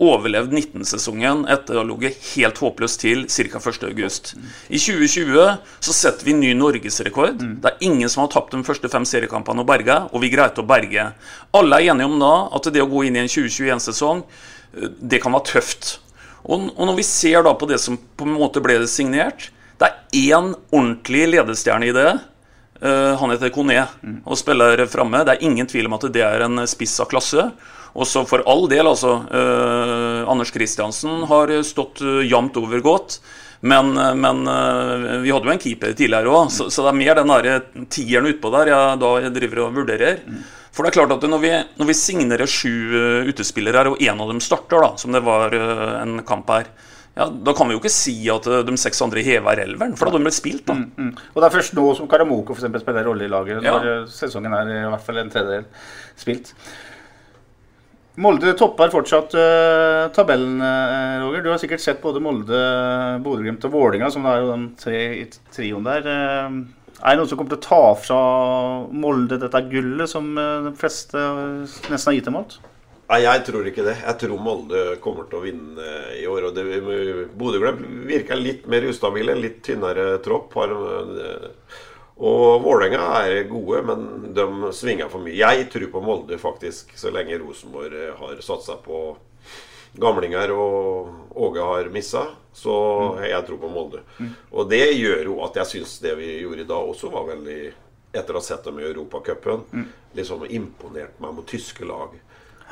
overlevd 19-sesongen etter å ha ligget helt håpløst til ca. 1.8. I 2020 så setter vi ny norgesrekord. Mm. Det er ingen som har tapt de første fem seriekampene og berga, og vi greide å berge. Alle er enige om da at det å gå inn i en 2021-sesong, eh, det kan være tøft. Og, og, når vi ser da på det som på en måte ble signert Det er én ordentlig ledestjerne i det. Uh, han heter Kone mm. og spiller framme. Det er ingen tvil om at det er en spiss av klasse. Og så for all del, altså. Eh, Anders Kristiansen har stått uh, jevnt over godt. Men, eh, men uh, vi hadde jo en keeper tidligere òg, så, så, det er mer den der tieren utpå der jeg da jeg driver og vurderer. For det er klart at når vi, når vi signerer sju utespillere her, og én av dem starter, da, som det var en kamp her ja, Da kan vi jo ikke si at de seks andre hever elveren, for da hadde de blitt spilt. da. Mm, mm. Og Det er først nå som Karamoko for eksempel, spiller rolle i laget, når ja. sesongen er i hvert fall en tredjedel spilt. Molde topper fortsatt uh, tabellen, uh, Roger. Du har sikkert sett både Molde, Bodø-Glimt og Vålinga, som det er jo den tre, trioen der. Uh, er det noen som kommer til å ta fra Molde dette gullet, som de fleste nesten har gitt dem alt? Nei, jeg tror ikke det. Jeg tror Molde kommer til å vinne i år. Bodø-Glimt virker litt mer ustabile, litt tynnere tropp. Har og Vålerenga er gode, men de svinger for mye. Jeg tror på Molde, faktisk, så lenge Rosenborg eh, har satsa på gamlinger og Åge har missa. Så mm. jeg tror på Molde. Mm. Og det gjør jo at jeg syns det vi gjorde i dag også var veldig Etter å ha sett dem i Europacupen, mm. liksom imponert meg mot tyske lag.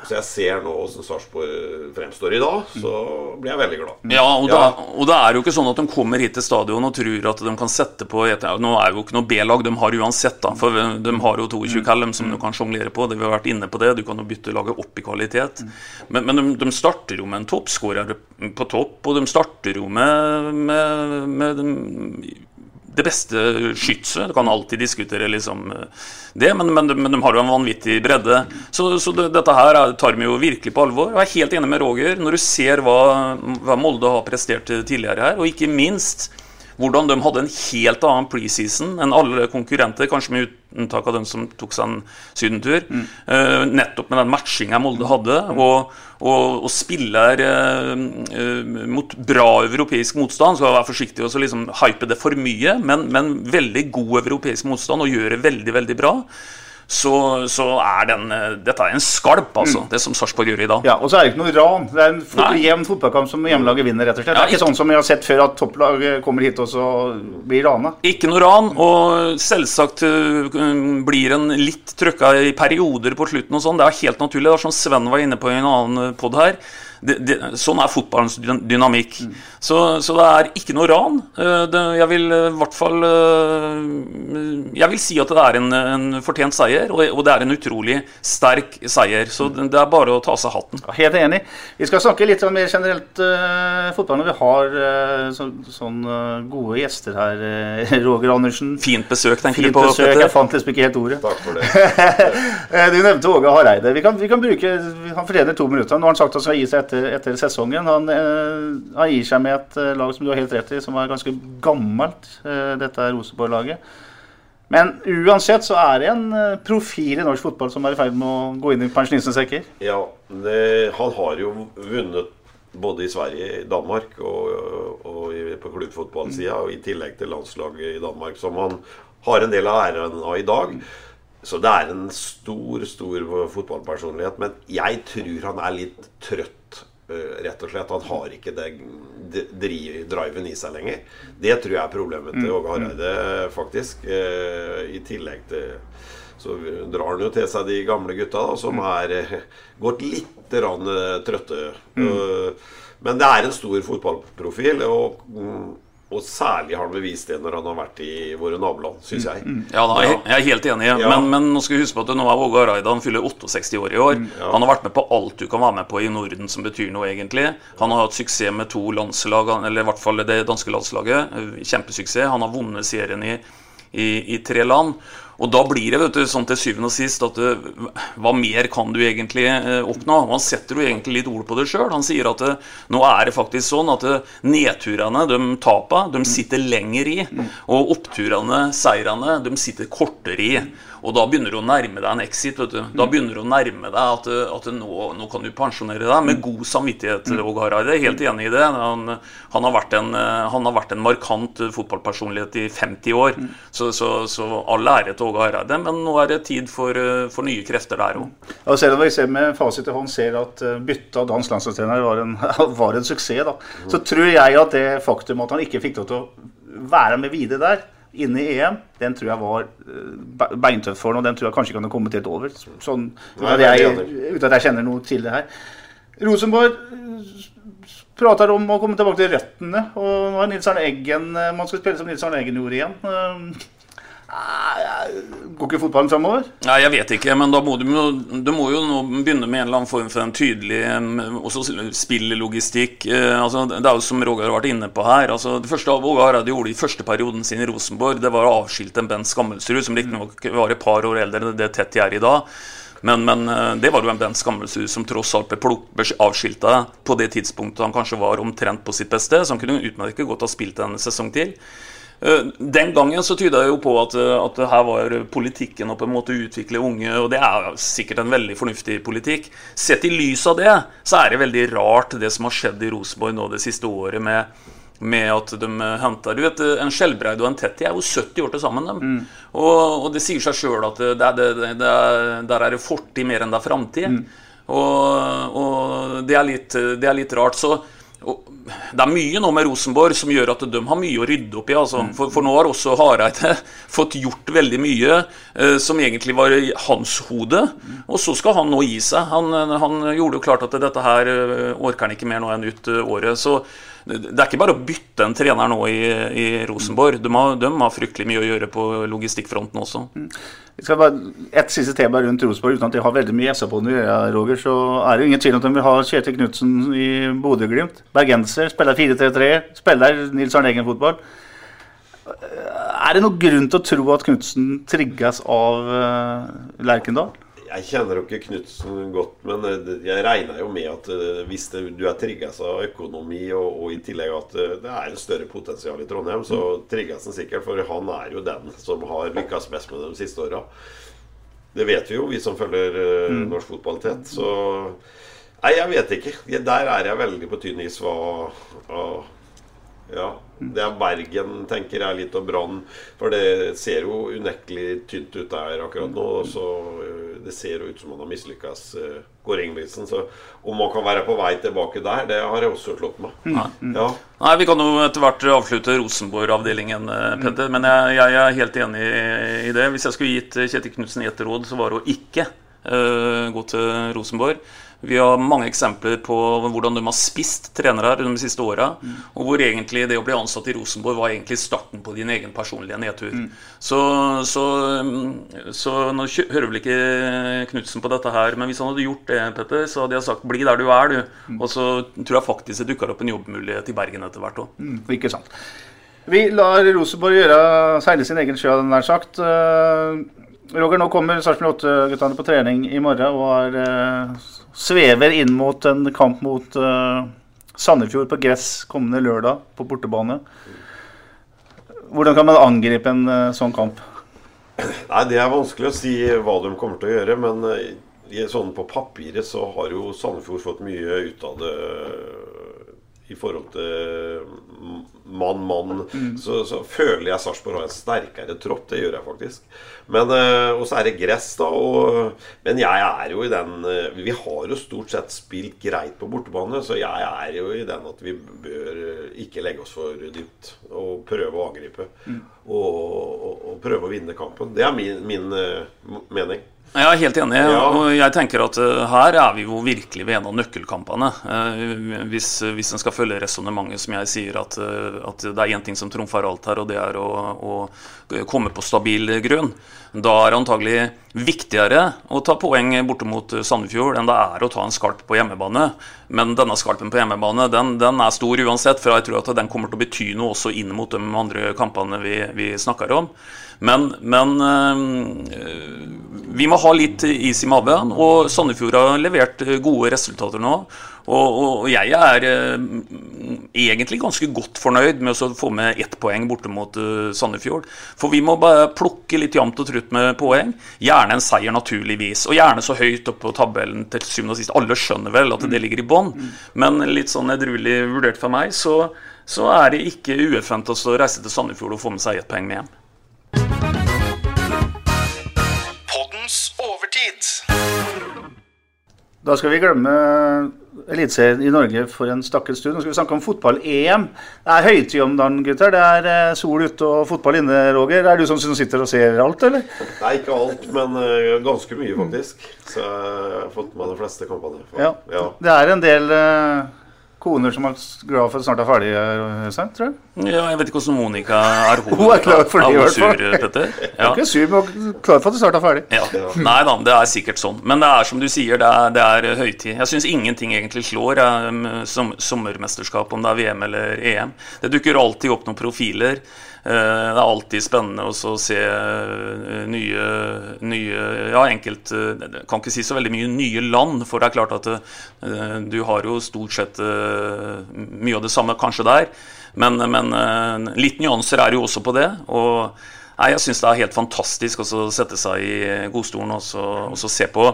Så jeg ser nå hvordan Sarpsborg fremstår i dag, så blir jeg veldig glad. Ja og, ja. Da, og, det er jo ikke sånn at de kommer hit til stadion og tror at de kan sette på et, Nå er jo ikke noe B-lag de har uansett, da, for de har jo 22 Callum som du kan sjonglere på. Det vi har vært inne på det, Du kan jo bytte laget opp i kvalitet. Men, men de, de, starter jo med en toppskårer på topp, og de starter jo med, med, med det beste skytset. Du kan alltid diskutere liksom det, men, men, men, de har jo en vanvittig bredde. Så, så det, dette her tar vi jo virkelig på alvor. Jeg er helt enig med Roger når du ser hva, hva Molde har prestert tidligere her, og ikke minst hvordan de hadde en helt annen preseason enn alle konkurrenter, kanskje med unntak av dem som tok seg en sydentur. Mm. Uh, nettopp med den matchinga Molde hadde. Og, og, og spiller uh, uh, mot bra europeisk motstand. Skal være forsiktig og liksom hype det for mye, men, men veldig god europeisk motstand og gjøre veldig, veldig bra så, så, er den eh, Dette er en skalp, altså, mm. det som Sarpsborg gjør i dag. Ja, Og så er det ikke noe ran. Det er en fot jevn fotballkamp som hjemmelaget vinner, rett og slett. Ja, det er ikke sånn som vi har sett før, at topplag kommer hit og så blir rana. Ikke noe ran, og selvsagt uh, blir en litt trøkka i perioder på slutten og sånn. Det er helt naturlig. Det er som Sven var inne på i en annen pod her. Det, det, sånn er fotballens dynamikk. dynamikk. Så, så det er ikke noe ran. Eh, Det, jeg vil eh, i hvert fall eh, Jeg vil si at det er en, en fortjent seier, og, og det er en utrolig sterk seier. Så det, det er bare å ta av seg hatten. Ja, Helt enig. Vi skal snakke litt mer generelt uh, fotball når vi har uh, så, sånn gode gjester her. uh, *laughs* Roger Andersen. Fint besøk, tenker Fint du på, besøk. Petter? Jeg fant liksom ikke helt ordet. Takk for det. *laughs* Du nevnte Åge Hareide. Vi kan, vi kan bruke, Han fortjener to minutter. Nå har han sagt at han skal gi seg etter, etter sesongen. Han, eh, han gir seg med et eh, lag som du har helt rett i, som er ganske gammelt. Eh, dette Rosenborg-laget. Men uansett så er det en profil i norsk fotball som er i ferd med å gå inn i pensjonistenes sekker. Ja, det, han har jo vunnet både i Sverige, Danmark og, og og på klubbfotballsida, og i tillegg til landslaget i Danmark, som han har en del av æren av i dag. Så det er en stor, stor fotballpersonlighet. Men jeg tror han er litt trøtt, eh, rett og slett. Han har ikke det driven i seg lenger. Det tror jeg er problemet til Åge Hareide, faktisk. Eh, I tillegg til så drar han jo til seg de gamle gutta da, som er eh, gått litt rann, trøtte. Men det er en stor fotballprofil, og, mm, og særlig har han bevist det når han har vært i våre naboland, syns jeg. Ja, da, jeg, jeg er helt enig, Ja. men, men nå skal vi huske på at nå er Åge Araida han fyller 68 år i år. ja. Han har vært med på alt du kan være med på i Norden som betyr noe, egentlig. Han har hatt suksess med to landslag, eller i hvert fall det danske landslaget. Kjempesuksess. Han har vunnet serien i, i, i tre land. Og da blir det vet du, sånn til syvende og sist at det, hva mer kan du egentlig eh, oppnå? Og Han setter jo egentlig litt ord på det sjøl. Han sier at det, nå er det faktisk sånn at det, nedturene, de tapa, de sitter lenger i. Og oppturene, seirene, de sitter kortere i. Og da begynner du å nærme deg en exit. vet du. Da begynner du å nærme deg at, at nå, nå kan du pensjonere deg med god samvittighet. Åge Hareide. Er Helt enig i det. Han, han, har en, han har vært en markant fotballpersonlighet i 50 år. Så, så, så all ære til Åge Hareide. Men nå er det tid for, for nye krefter der òg. Og selv om vi ser med fasit i hånd ser at eh, byttet av dansk landslagstrener var en, *laughs* var en suksess, da, så tror jeg at det faktum at han ikke fikk lov til å være med videre der, inne i EM, den tror jeg var eh, beintøff for ham, og den tror jeg kanskje ikke han har kommet helt over. Sånn, uten at jeg uten at jeg kjenner noe til det her. Rosenborg eh, prater om å komme tilbake til røttene, og nå er Nils Arne Eggen eh, Man skal spille som Nils Arne Eggen gjorde igjen. Går ikke fotballen framover? Nei, jeg vet ikke, men da må du, du må jo nå begynne med en eller annen form for en tydelig også spillelogistikk. Eh, altså, det er jo som Roger har vært inne på her. Altså, det første Åge Hareide gjorde i første perioden sin i Rosenborg, det var å avskilte en Bent Skammelsrud, som riktignok var et par år eldre enn det Tetti er i dag. Men, men eh, det var jo en Bent Skammelsrud som tross alt ble avskilta på det tidspunktet han kanskje var omtrent på sitt beste, så han kunne utmerket godt ha spilt en sesong til. Eh, Den gangen så tyda det jo på at, eh, at her var politikken å på en måte utvikle unge, og det er sikkert en veldig fornuftig politikk. Sett i lys av det, så er det veldig rart det som har skjedd i Rosenborg nå det siste året med, med at de henter Du vet, En Skjelbreid og en Tetti er jo 70 år til sammen. Dem. Og, og det sier seg sjøl at det, er- det, det, det er, der er det fortid mer enn det er framtid. Og, og det, er litt, det er litt rart. Så og det er mye nå med Rosenborg som gjør at de har mye å rydde opp i. Altså. For, for nå har også Hareide *laughs* fått gjort veldig mye eh, som egentlig var i hans hode. Og så skal han nå gi seg. Han, han gjorde jo klart at dette her eh, orker han ikke mer nå enn ut eh, året. Så det er ikke bare å bytte en trener nå i, i Rosenborg. De har, de har fryktelig mye å gjøre på logistikkfronten også. Vi skal bare Et siste tema rundt Rosenborg, uten at de har veldig mye SA på å gjøre, Roger. Så er det jo ingen tvil om at de vil ha Kjetil Knutsen i Bodø-Glimt. Bergenser, spiller 4-3-3, spiller Nils Arne Eggen-fotball. Er det noen grunn til å tro at Knutsen trigges av uh, Lerkendal? Jeg kjenner jo ikke Knutsen godt, men eh, jeg regner jo med at eh, hvis det, du er trigget av økonomi, og, og i tillegg at eh, det er en større potensial i Trondheim, så trigges han sikkert, for han er jo den som har lykkes best med det de siste åra. Det vet vi jo, vi som følger eh, norsk fotball tett. Så Nei, jeg vet ikke. Der er jeg veldig på tynn is ja. Det er Bergen, tenker jeg litt, og Brann. For det ser jo unektelig tynt ut der akkurat nå. og Så øh, det ser jo ut som man har mislykkes, uh, Kåre Ingebrigtsen. Så om man kan være på vei tilbake der, det har jeg også slått meg. Ja. Nei, Vi kan jo etter hvert avslutte Rosenborg-avdelingen, eh, Petter. Men jeg, jeg er helt enig i- det. Hvis jeg skulle gitt Kjetil Knutsen ett råd, så var det å ikke uh, gå til Rosenborg. Vi har mange eksempler på hvordan de har spist trenere de siste åra. Mm. Og hvor egentlig det å bli ansatt i Rosenborg var egentlig starten på din egen personlige nedtur. Mm. Så, så, mm, så, nå hører vel ikke Knutsen på dette her, men hvis han hadde gjort det, Petter, så hadde jeg sagt 'bli der du er', du. Mm. Og så tror jeg faktisk det dukker opp en jobbmulighet i Bergen etter hvert òg. Mm, ikke sant. Vi lar Rosenborg gjøre seile sin egen sjø, nær sagt. Uh, Roger, nå kommer Sarpsborg 8-guttene på trening i morgen og uh, svever inn mot en kamp mot uh, Sandefjord på gress kommende lørdag på bortebane. Hvordan kan man angripe en uh, sånn kamp? Nei, Det er vanskelig å si hva de kommer til å gjøre. Men sånn på papiret så har jo Sandefjord fått mye ut av det i forhold til mann, mann, mm. så, så, føler jeg Sarpsborg har en sterkere tropp. Det gjør jeg faktisk. Men, eh, Og så er det gress, da. Og, men jeg er jo i den eh, Vi har jo stort sett spilt greit på bortebane, så jeg er jo i den at vi bør eh, ikke legge oss for dypt og prøve å angripe. Mm. Og, og, og, prøve å vinne kampen. Det er min, min mening. Jeg er helt enig. Ja. og jeg tenker at uh, Her er vi jo virkelig ved en av nøkkelkampene. Uh, hvis, hvis en skal følge resonnementet som jeg sier, at, uh, at det er én ting som trumfer alt her, og det er å, å komme på stabil grunn. Da er det antagelig viktigere å ta poeng borte mot Sandefjord enn det er å ta en skalp på hjemmebane. Men denne skalpen på hjemmebane den, den, er stor uansett, for jeg tror at den kommer til å bety noe også inn mot de andre kampene vi, vi snakker om. Men, men vi må ha litt is i maven. Og Sandefjord har levert eh, gode resultater nå. Og, og jeg er eh, egentlig ganske godt fornøyd med å få med ett poeng borte mot Sandefjord. For vi må bare plukke litt jevnt og trutt med poeng. Gjerne en seier, naturligvis. Og gjerne så høyt oppe på tabellen til syvende og sist. Alle skjønner vel at det ligger i bånn. Men litt sånn edruelig vurdert for meg, så, så er det ikke ueffent å reise til Sandefjord og få med seg ett poeng med hjem. Da skal vi glemme Eliteserien i Norge for en stakket stund. Nå skal vi snakke om fotball-EM. Det er høytid om dagen, gutter. Det er eh, sol ute og fotball inne, Roger. Er du som sitter og ser alt, eller? Nei, ikke alt, men uh, ganske mye, faktisk. Så jeg har fått med de fleste kampene. Ja. ja. Det er en del uh, koner som er glad for at snart er ferdig, Øystein, tror jeg. Ja, jeg vet ikke hvordan Monica er. Hun, *laughs* hun er klar for det, i hvert fall. *laughs* Hun er Ikke sur, men klar for at det snart er ferdig. Ja. Nei da, det er sikkert sånn. Men det er som du sier, det er, det er høytid. Jeg syns ingenting egentlig slår um, som, sommermesterskap, om det er VM eller EM. Det dukker alltid opp noen profiler. Eh, det er alltid spennende å se eh, nye, nye Ja, enkelt Jeg kan ikke si så veldig mye nye land, for det er klart at du har jo stort sett mye av det samme kanskje der. Men, men litt nyanser er jo også på det. og Nei, Jeg syns det er helt fantastisk å sette seg i godstolen og, så, og så se på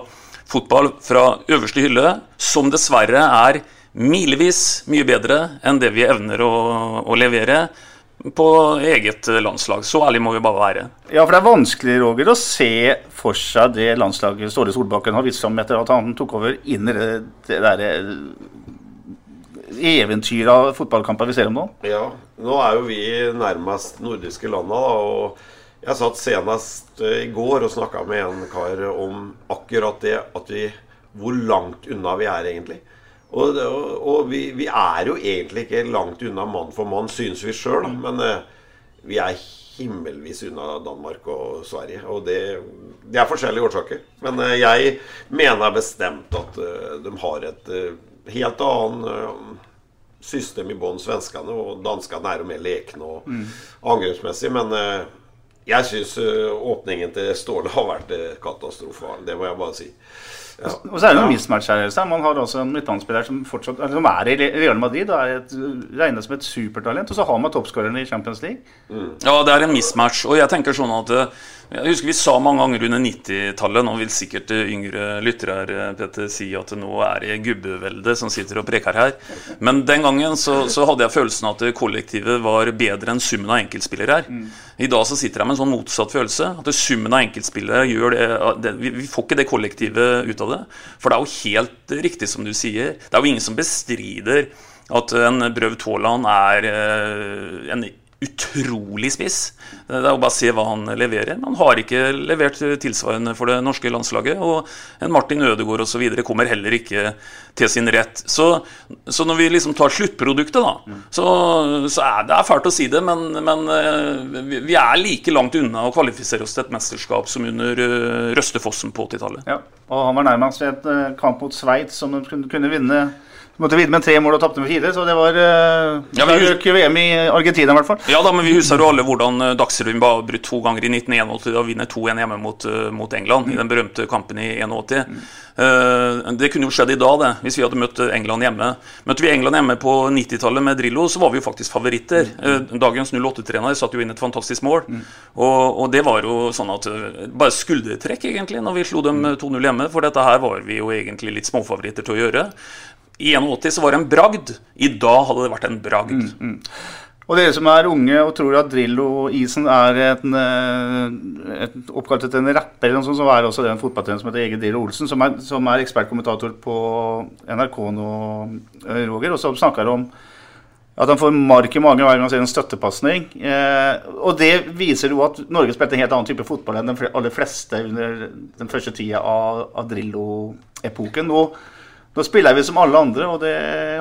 fotball fra øverste hylle, som dessverre er milevis mye bedre enn det vi evner å, å levere på eget landslag. Så ærlig må vi bare være. Ja, for det er vanskelig Roger, å se for seg det landslaget Ståle Solbakken har vist fram etter at han tok over inn i det, det derre eventyret av fotballkamper vi ser om nå. Ja, nå er jo vi nærmest nordiske landa, og jeg satt senest i går og snakka med en kar om akkurat det at vi Hvor langt unna vi er, egentlig. Og, og, og vi, vi, er jo egentlig ikke langt unna mann for mann, syns vi sjøl. Men uh, vi er himmelvis unna Danmark og Sverige. Og det, det er forskjellige årsaker. Men uh, jeg mener bestemt at uh, de har et helt annet system i bånn, svenskene. Og danskene er jo mer lekne og mm. angrepsmessig. Men jeg syns åpningen til Ståle har vært katastrofal. Det må jeg bare si. Ja. Og så er det noen mismatch her. Man har også en midtbanespiller som, fortsatt, som er i Real Madrid og er et, regnes som et supertalent. Og så har man toppskårerne i Champions League. Mm. Ja, det er en mismatch. Og jeg tenker sånn at jeg husker vi sa mange ganger under 90-tallet, nå vil sikkert yngre lyttere her, Peter, si at det nå er det gubbeveldet som sitter og preker her. Men den gangen så, så hadde jeg følelsen at kollektivet var bedre enn summen av enkeltspillere her. Mm. I dag så sitter jeg med en sånn motsatt følelse. At summen av enkeltspillere gjør det, det vi, får ikke det kollektivet ut av det. For det er jo helt riktig som du sier. Det er jo ingen som bestrider at en Brøv Taaland er eh, en utrolig spiss. Det er jo bare å se hva han leverer. Han har ikke levert tilsvarende for det norske landslaget. Og en Martin Ødegaard osv. kommer heller ikke til sin rett. Så, så, når vi liksom tar sluttproduktet, da, så, så er det er fælt å si det, men, men eh, vi er like langt unna å kvalifisere oss til et mesterskap som under uh, Røstefossen på 80-tallet. Ja, og han var nærmest ved et uh, kamp mot Sveits som de kunne vinne måtte vinne med tre mål og tapte med fire, så det var uh, ja, vi røk VM i Argentina i hvert fall. Ja da, men vi husker jo alle hvordan uh, Dagsrevyen ble brutt to ganger i 1981 og vinner 2-1 hjemme mot, uh, mot England mm. i den berømte kampen i 81. Mm. Uh, det kunne jo skjedd i dag, det, hvis vi hadde møtt England hjemme. Møtte vi England hjemme på 90-tallet med Drillo, så var vi jo faktisk favoritter. Mm. dagens 08-trener satte jo inn et fantastisk mål. Og, og, det var jo sånn at Bare skuldertrekk, egentlig, når vi slo dem 2-0 hjemme. For dette her var vi jo egentlig litt småfavoritter til å gjøre. I 81 så var det en bragd. I dag hadde det vært en bragd. Mm, mm. Og dere som er unge og tror at Drillo-isen er en, eh, et, oppkalt etter en rapper, eller noe sånt, så er det også en fotballtrener som heter Egil Drillo Olsen, som er, som er ekspertkommentator på NRK nå, eh, Roger, og som snakker om at han får mark i magen hver gang han ser en støttepasning. Eh, og det viser jo at Norge spilte en helt annen type fotball enn de aller fleste under den første tida av, av Drillo-epoken. Og nå spiller vi som alle andre, og det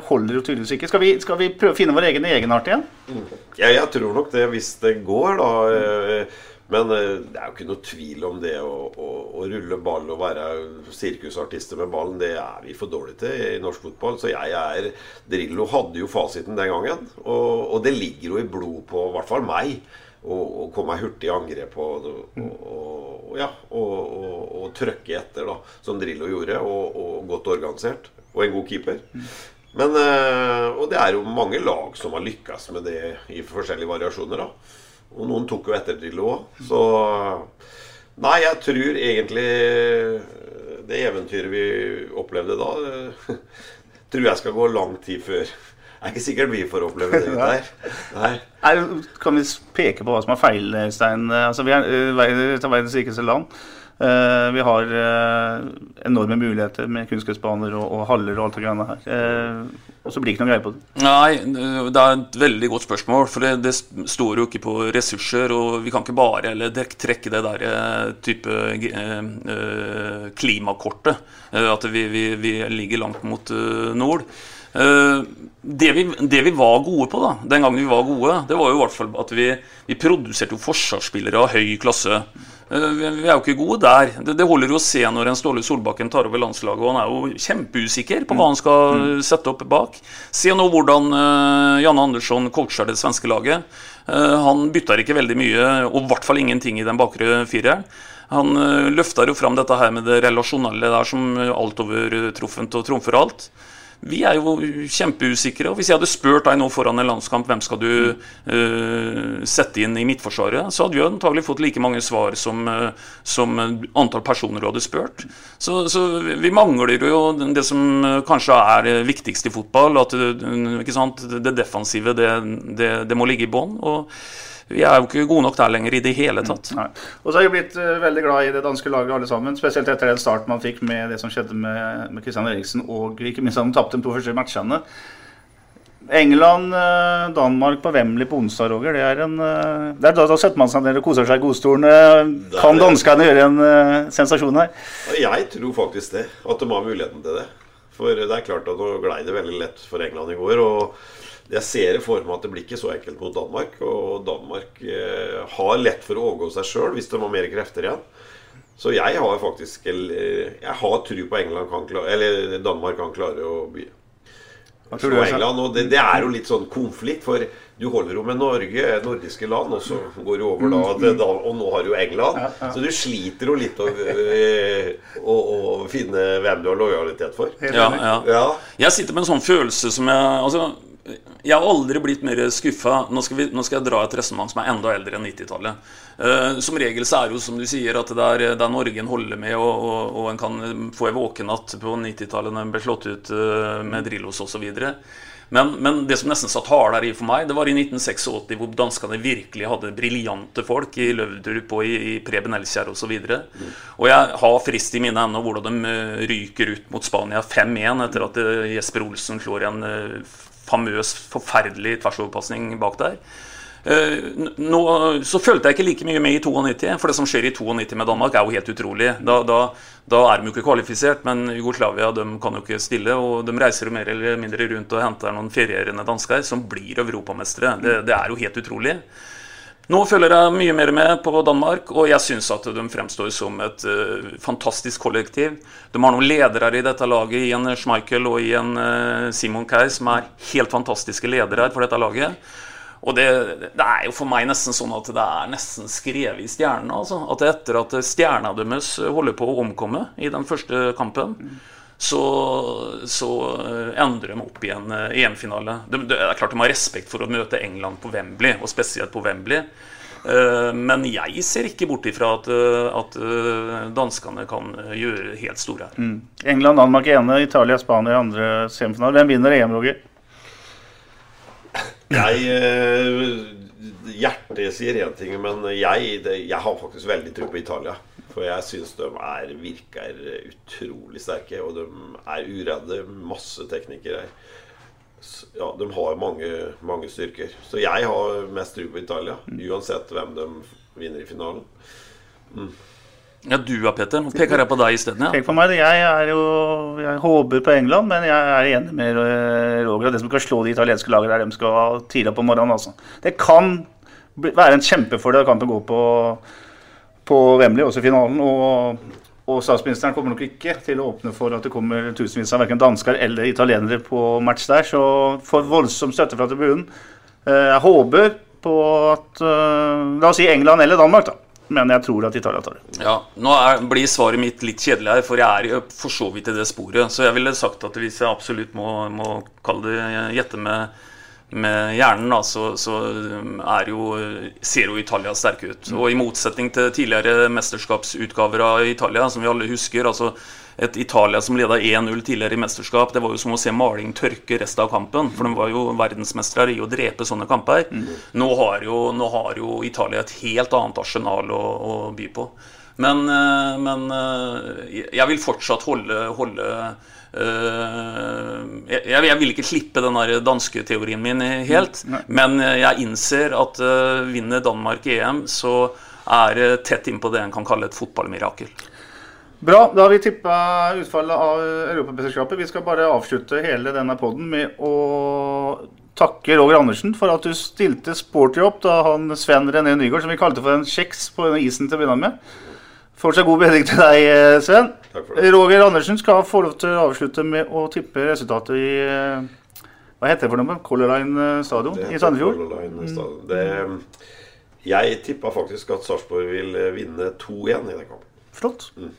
holder jo tydeligvis ikke. Skal vi, skal vi prøve å finne vår egen egenart igjen? Ja, jeg tror nok det, hvis det går, da. Men eh, det er jo ikke noe tvil om det å, å, å rulle ball og være sirkusartister med ballen. Det er vi for dårlige til i norsk fotball. Så jeg er Drillo hadde jo fasiten den gangen. Og, og det ligger jo i blod på i hvert fall meg. Å komme meg hurtig i angrep og, og, ja, og, trøkke etter, da, som Drillo gjorde. Og, godt organisert. Og en god keeper. Men, eh, og det er jo mange lag som har lykkes med det i forskjellige variasjoner. da. Og noen tok jo etter Drillo òg. Så Nei, jeg tror egentlig det eventyret vi opplevde da, *laughs* tror jeg skal gå lang tid før er ikke sikkert vi får oppleve det der. Nei. Nei. Kan vi peke på hva som er feil, Stein? Altså, vi er et av verdens rikeste land. Uh, vi har uh, enorme muligheter med kunstgressbaner og, og, haller og alt det greiene her. Uh, og så blir det ikke noe greie på det. Nei, det er et veldig godt spørsmål. For det, det står jo ikke på ressurser. Og vi kan ikke bare eller trekke det der type klimakortet. At vi, vi, vi ligger langt mot nord. Eh, det vi, det vi, var gode på da, den gangen vi var gode, det var jo i hvert fall at vi, vi produserte jo forsvarsspillere av høy klasse. Eh, vi er jo ikke gode der. Det, det holder jo å se når en Ståle Solbakken tar over landslaget, og han er jo kjempeusikker på hva han skal mm. sette opp bak. Se nå hvordan uh, Janne Andersson coacher det svenske laget. Uh, han bytter ikke veldig mye, og i hvert fall ingenting i den bakre fireren. Han uh, løfter jo fram dette her med det relasjonelle der som altovertruffent og trumfer alt. Vi er jo kjempeusikre. og Hvis jeg hadde spurt deg nå foran en landskamp hvem skal du uh, sette inn i Midtforsvaret, så hadde vi antagelig fått like mange svar som, uh, som antall personer du hadde spurt. Så, så, vi mangler jo det som kanskje er viktigst i fotball. at Det defensive det, det, det må ligge i bånn vi er jo ikke gode nok der lenger i det hele mm, tatt. Mm, og så har vi blitt uh, veldig glad i det danske laget alle sammen. Spesielt etter den starten man fikk med det som skjedde med, med Christian Eriksen, og ikke minst at han tapte de to første matchene. England, uh, Danmark på Wembley på onsdag, Roger. Det er en, uh, det er da, da setter man seg ned og koser seg i godstolen. kan danskene gjøre en sensasjon her? Jeg tror faktisk det. At de har muligheten til det. For det er klart at nå glei det veldig lett for England i går. og jeg ser for meg at det blir ikke så enkelt mot Danmark. Og Danmark eh, har lett for å overgå seg sjøl hvis de har mer krefter igjen. Så jeg har faktisk eh, Jeg har tro på England kan klare, eller Danmark kan klare å by. slå England. Og det, det, er jo litt sånn konflikt, for du holder jo med Norge, nordiske land, og så går du over da, da Og nå har du England. Så du sliter jo litt å, øh, å, å finne hvem du har lojalitet for. Ja, ja. ja. Jeg sitter med en sånn følelse som jeg altså jeg har aldri blitt mer skuffa. Nå, nå, skal jeg dra et resonnement som er enda eldre enn 90-tallet. Uh, eh, som regel så er det jo som du sier, at det er, det er Norge en holder med, og, og, og en kan få en våkenatt på 90-tallet når en ble slått ut uh, med Drillos osv. Men, men det som nesten satt hardere i for meg, det var i 1986, hvor danskene virkelig hadde briljante folk i Løvdrup og i, i Preben Elskjær osv. Og, mm. og jeg har frist i mine ennå hvordan de eh, ryker ut mot Spania 5-1 etter at Jesper Olsen slår en famøs, forferdelig tversoverpasning bak der. Eh, nå, så følte jeg ikke like mye med i 92, for det som skjer i 92 med Danmark, er jo helt utrolig. Da, da, da er de jo ikke kvalifisert, men Jugoslavia de kan jo ikke stille. Og de reiser jo mer eller mindre rundt og henter noen ferierende dansker som blir europamestere. Det, det er jo helt utrolig. Nå følger jeg mye mer med på Danmark, og jeg syns at de fremstår som et uh, fantastisk kollektiv. De har noen ledere i dette laget, i en Schmeichel og i en uh, Simon Kei, som er helt fantastiske ledere for dette laget. Og det, det, er jo for meg nesten sånn at det er nesten skrevet i stjernene. Altså. At etter at stjerna deres holder på å omkomme i den første kampen, så, så endrer de opp i en EM-finale. Det, det, er klart de har respekt for å møte England på Wembley, og spesielt på Wembley. Men jeg ser ikke bort ifra at, at danskene kan gjøre helt store her. Mm. England, Danmark ene, Italia, Spania andre semifinale. Hvem vinner EM, Roger? Jeg Hjertet sier én ting, men jeg, det, jeg har faktisk veldig tro på Italia. For jeg syns de er, virker utrolig sterke, og de er uredde. Masse teknikere. Ja, de har mange, mange styrker. Så jeg har mest tro på Italia, uansett hvem de vinner i finalen. Mm. Ja, du da, Petter. Nå peker jeg på deg isteden. Ja. Pek på meg. Jeg, er jo, jeg håper på England, men jeg er enig med Roger. Det som skal slå de italienske lagene, er de skal ha tidlig på morgenen. Altså. Det kan være en kjempefordel at kampen går på, på Wembley, også finalen. Og, og statsministeren kommer nok ikke til å åpne for at det kommer tusenvis av verken dansker eller italienere på match der. Så får voldsom støtte fra tribunen. Jeg håper på at La oss si England eller Danmark, da men jeg tror at Italia tar det. Ja, Nå er, blir svaret mitt litt kjedelig her, for jeg er for så vidt i det sporet. Så jeg ville sagt at hvis jeg absolutt må, må kalle det gjette med, med hjernen, da, så, så jo, ser jo Italia sterke ut. Og i motsetning til tidligere mesterskapsutgaver av Italia, som vi alle husker altså et Italia som leda 1-0 tidligere i mesterskap. Det var jo som å se maling tørke resten av kampen. For de var jo verdensmestere i å drepe sånne kamper. Mm. Nå, har jo, nå, har jo, Italia et helt annet arsenal å, å by på. Men, eh, men, eh, jeg vil fortsatt holde, holde uh, jeg, jeg, vil ikke slippe den dansketeorien danske teorien min helt. Mm. Men jeg innser at vinner Danmark EM, så er det tett innpå det en kan kalle et fotballmirakel. Bra. Da har vi tippa utfallet av Europamesterskapet. Vi skal bare avslutte hele denne poden med å takke Roger Andersen for at du stilte sporty opp da han Sven René Nygaard, som vi kalte for en kjeks på denne isen til å begynne med. Fortsatt god bedring til deg, Sven. Roger Andersen skal få lov til å avslutte med å tippe resultatet i Hva heter det for noe? Color Line stadion i Sandefjord? Mm. Jeg tippa faktisk at Sarpsborg vil vinne 2-1 i den kampen. Flott. Mm.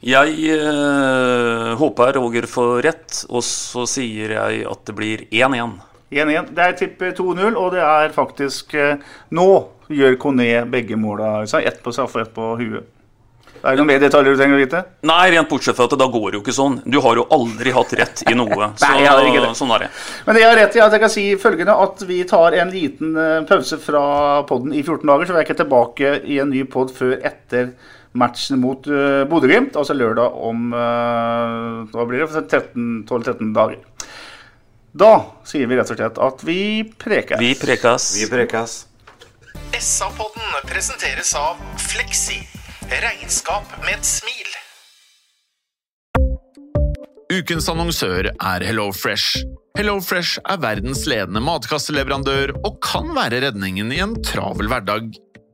Jeg øh, håper Roger får rett, og så sier jeg at det blir 1-1. 1-1. Det er tipp 2-0, og det er faktisk øh, Nå gjør Kone begge måla. Ett på straffe og ett på huet. Er det noen mer detaljer du trenger å vite? Nei, rent bortsett fra at det da går jo ikke sånn. Du har jo aldri hatt rett i noe. *laughs* Så, Nei, jeg ikke det. sånn er det. Men det jeg har rett i at jeg kan si følgende at vi tar en liten pause fra poden i 14 dager, så vi er ikke tilbake i en ny pod før etter matchen mot uh, Bodø-Glimt, altså lørdag om uh, hva blir det, 12-13 dager. Da sier vi rett og slett at vi prekes. Vi prekes. Vi prekes. SA-podden presenteres av Fleksi. Regnskap med et smil. Ukens annonsør er HelloFresh. HelloFresh er verdens ledende matkasseleverandør og kan være redningen i en travel hverdag.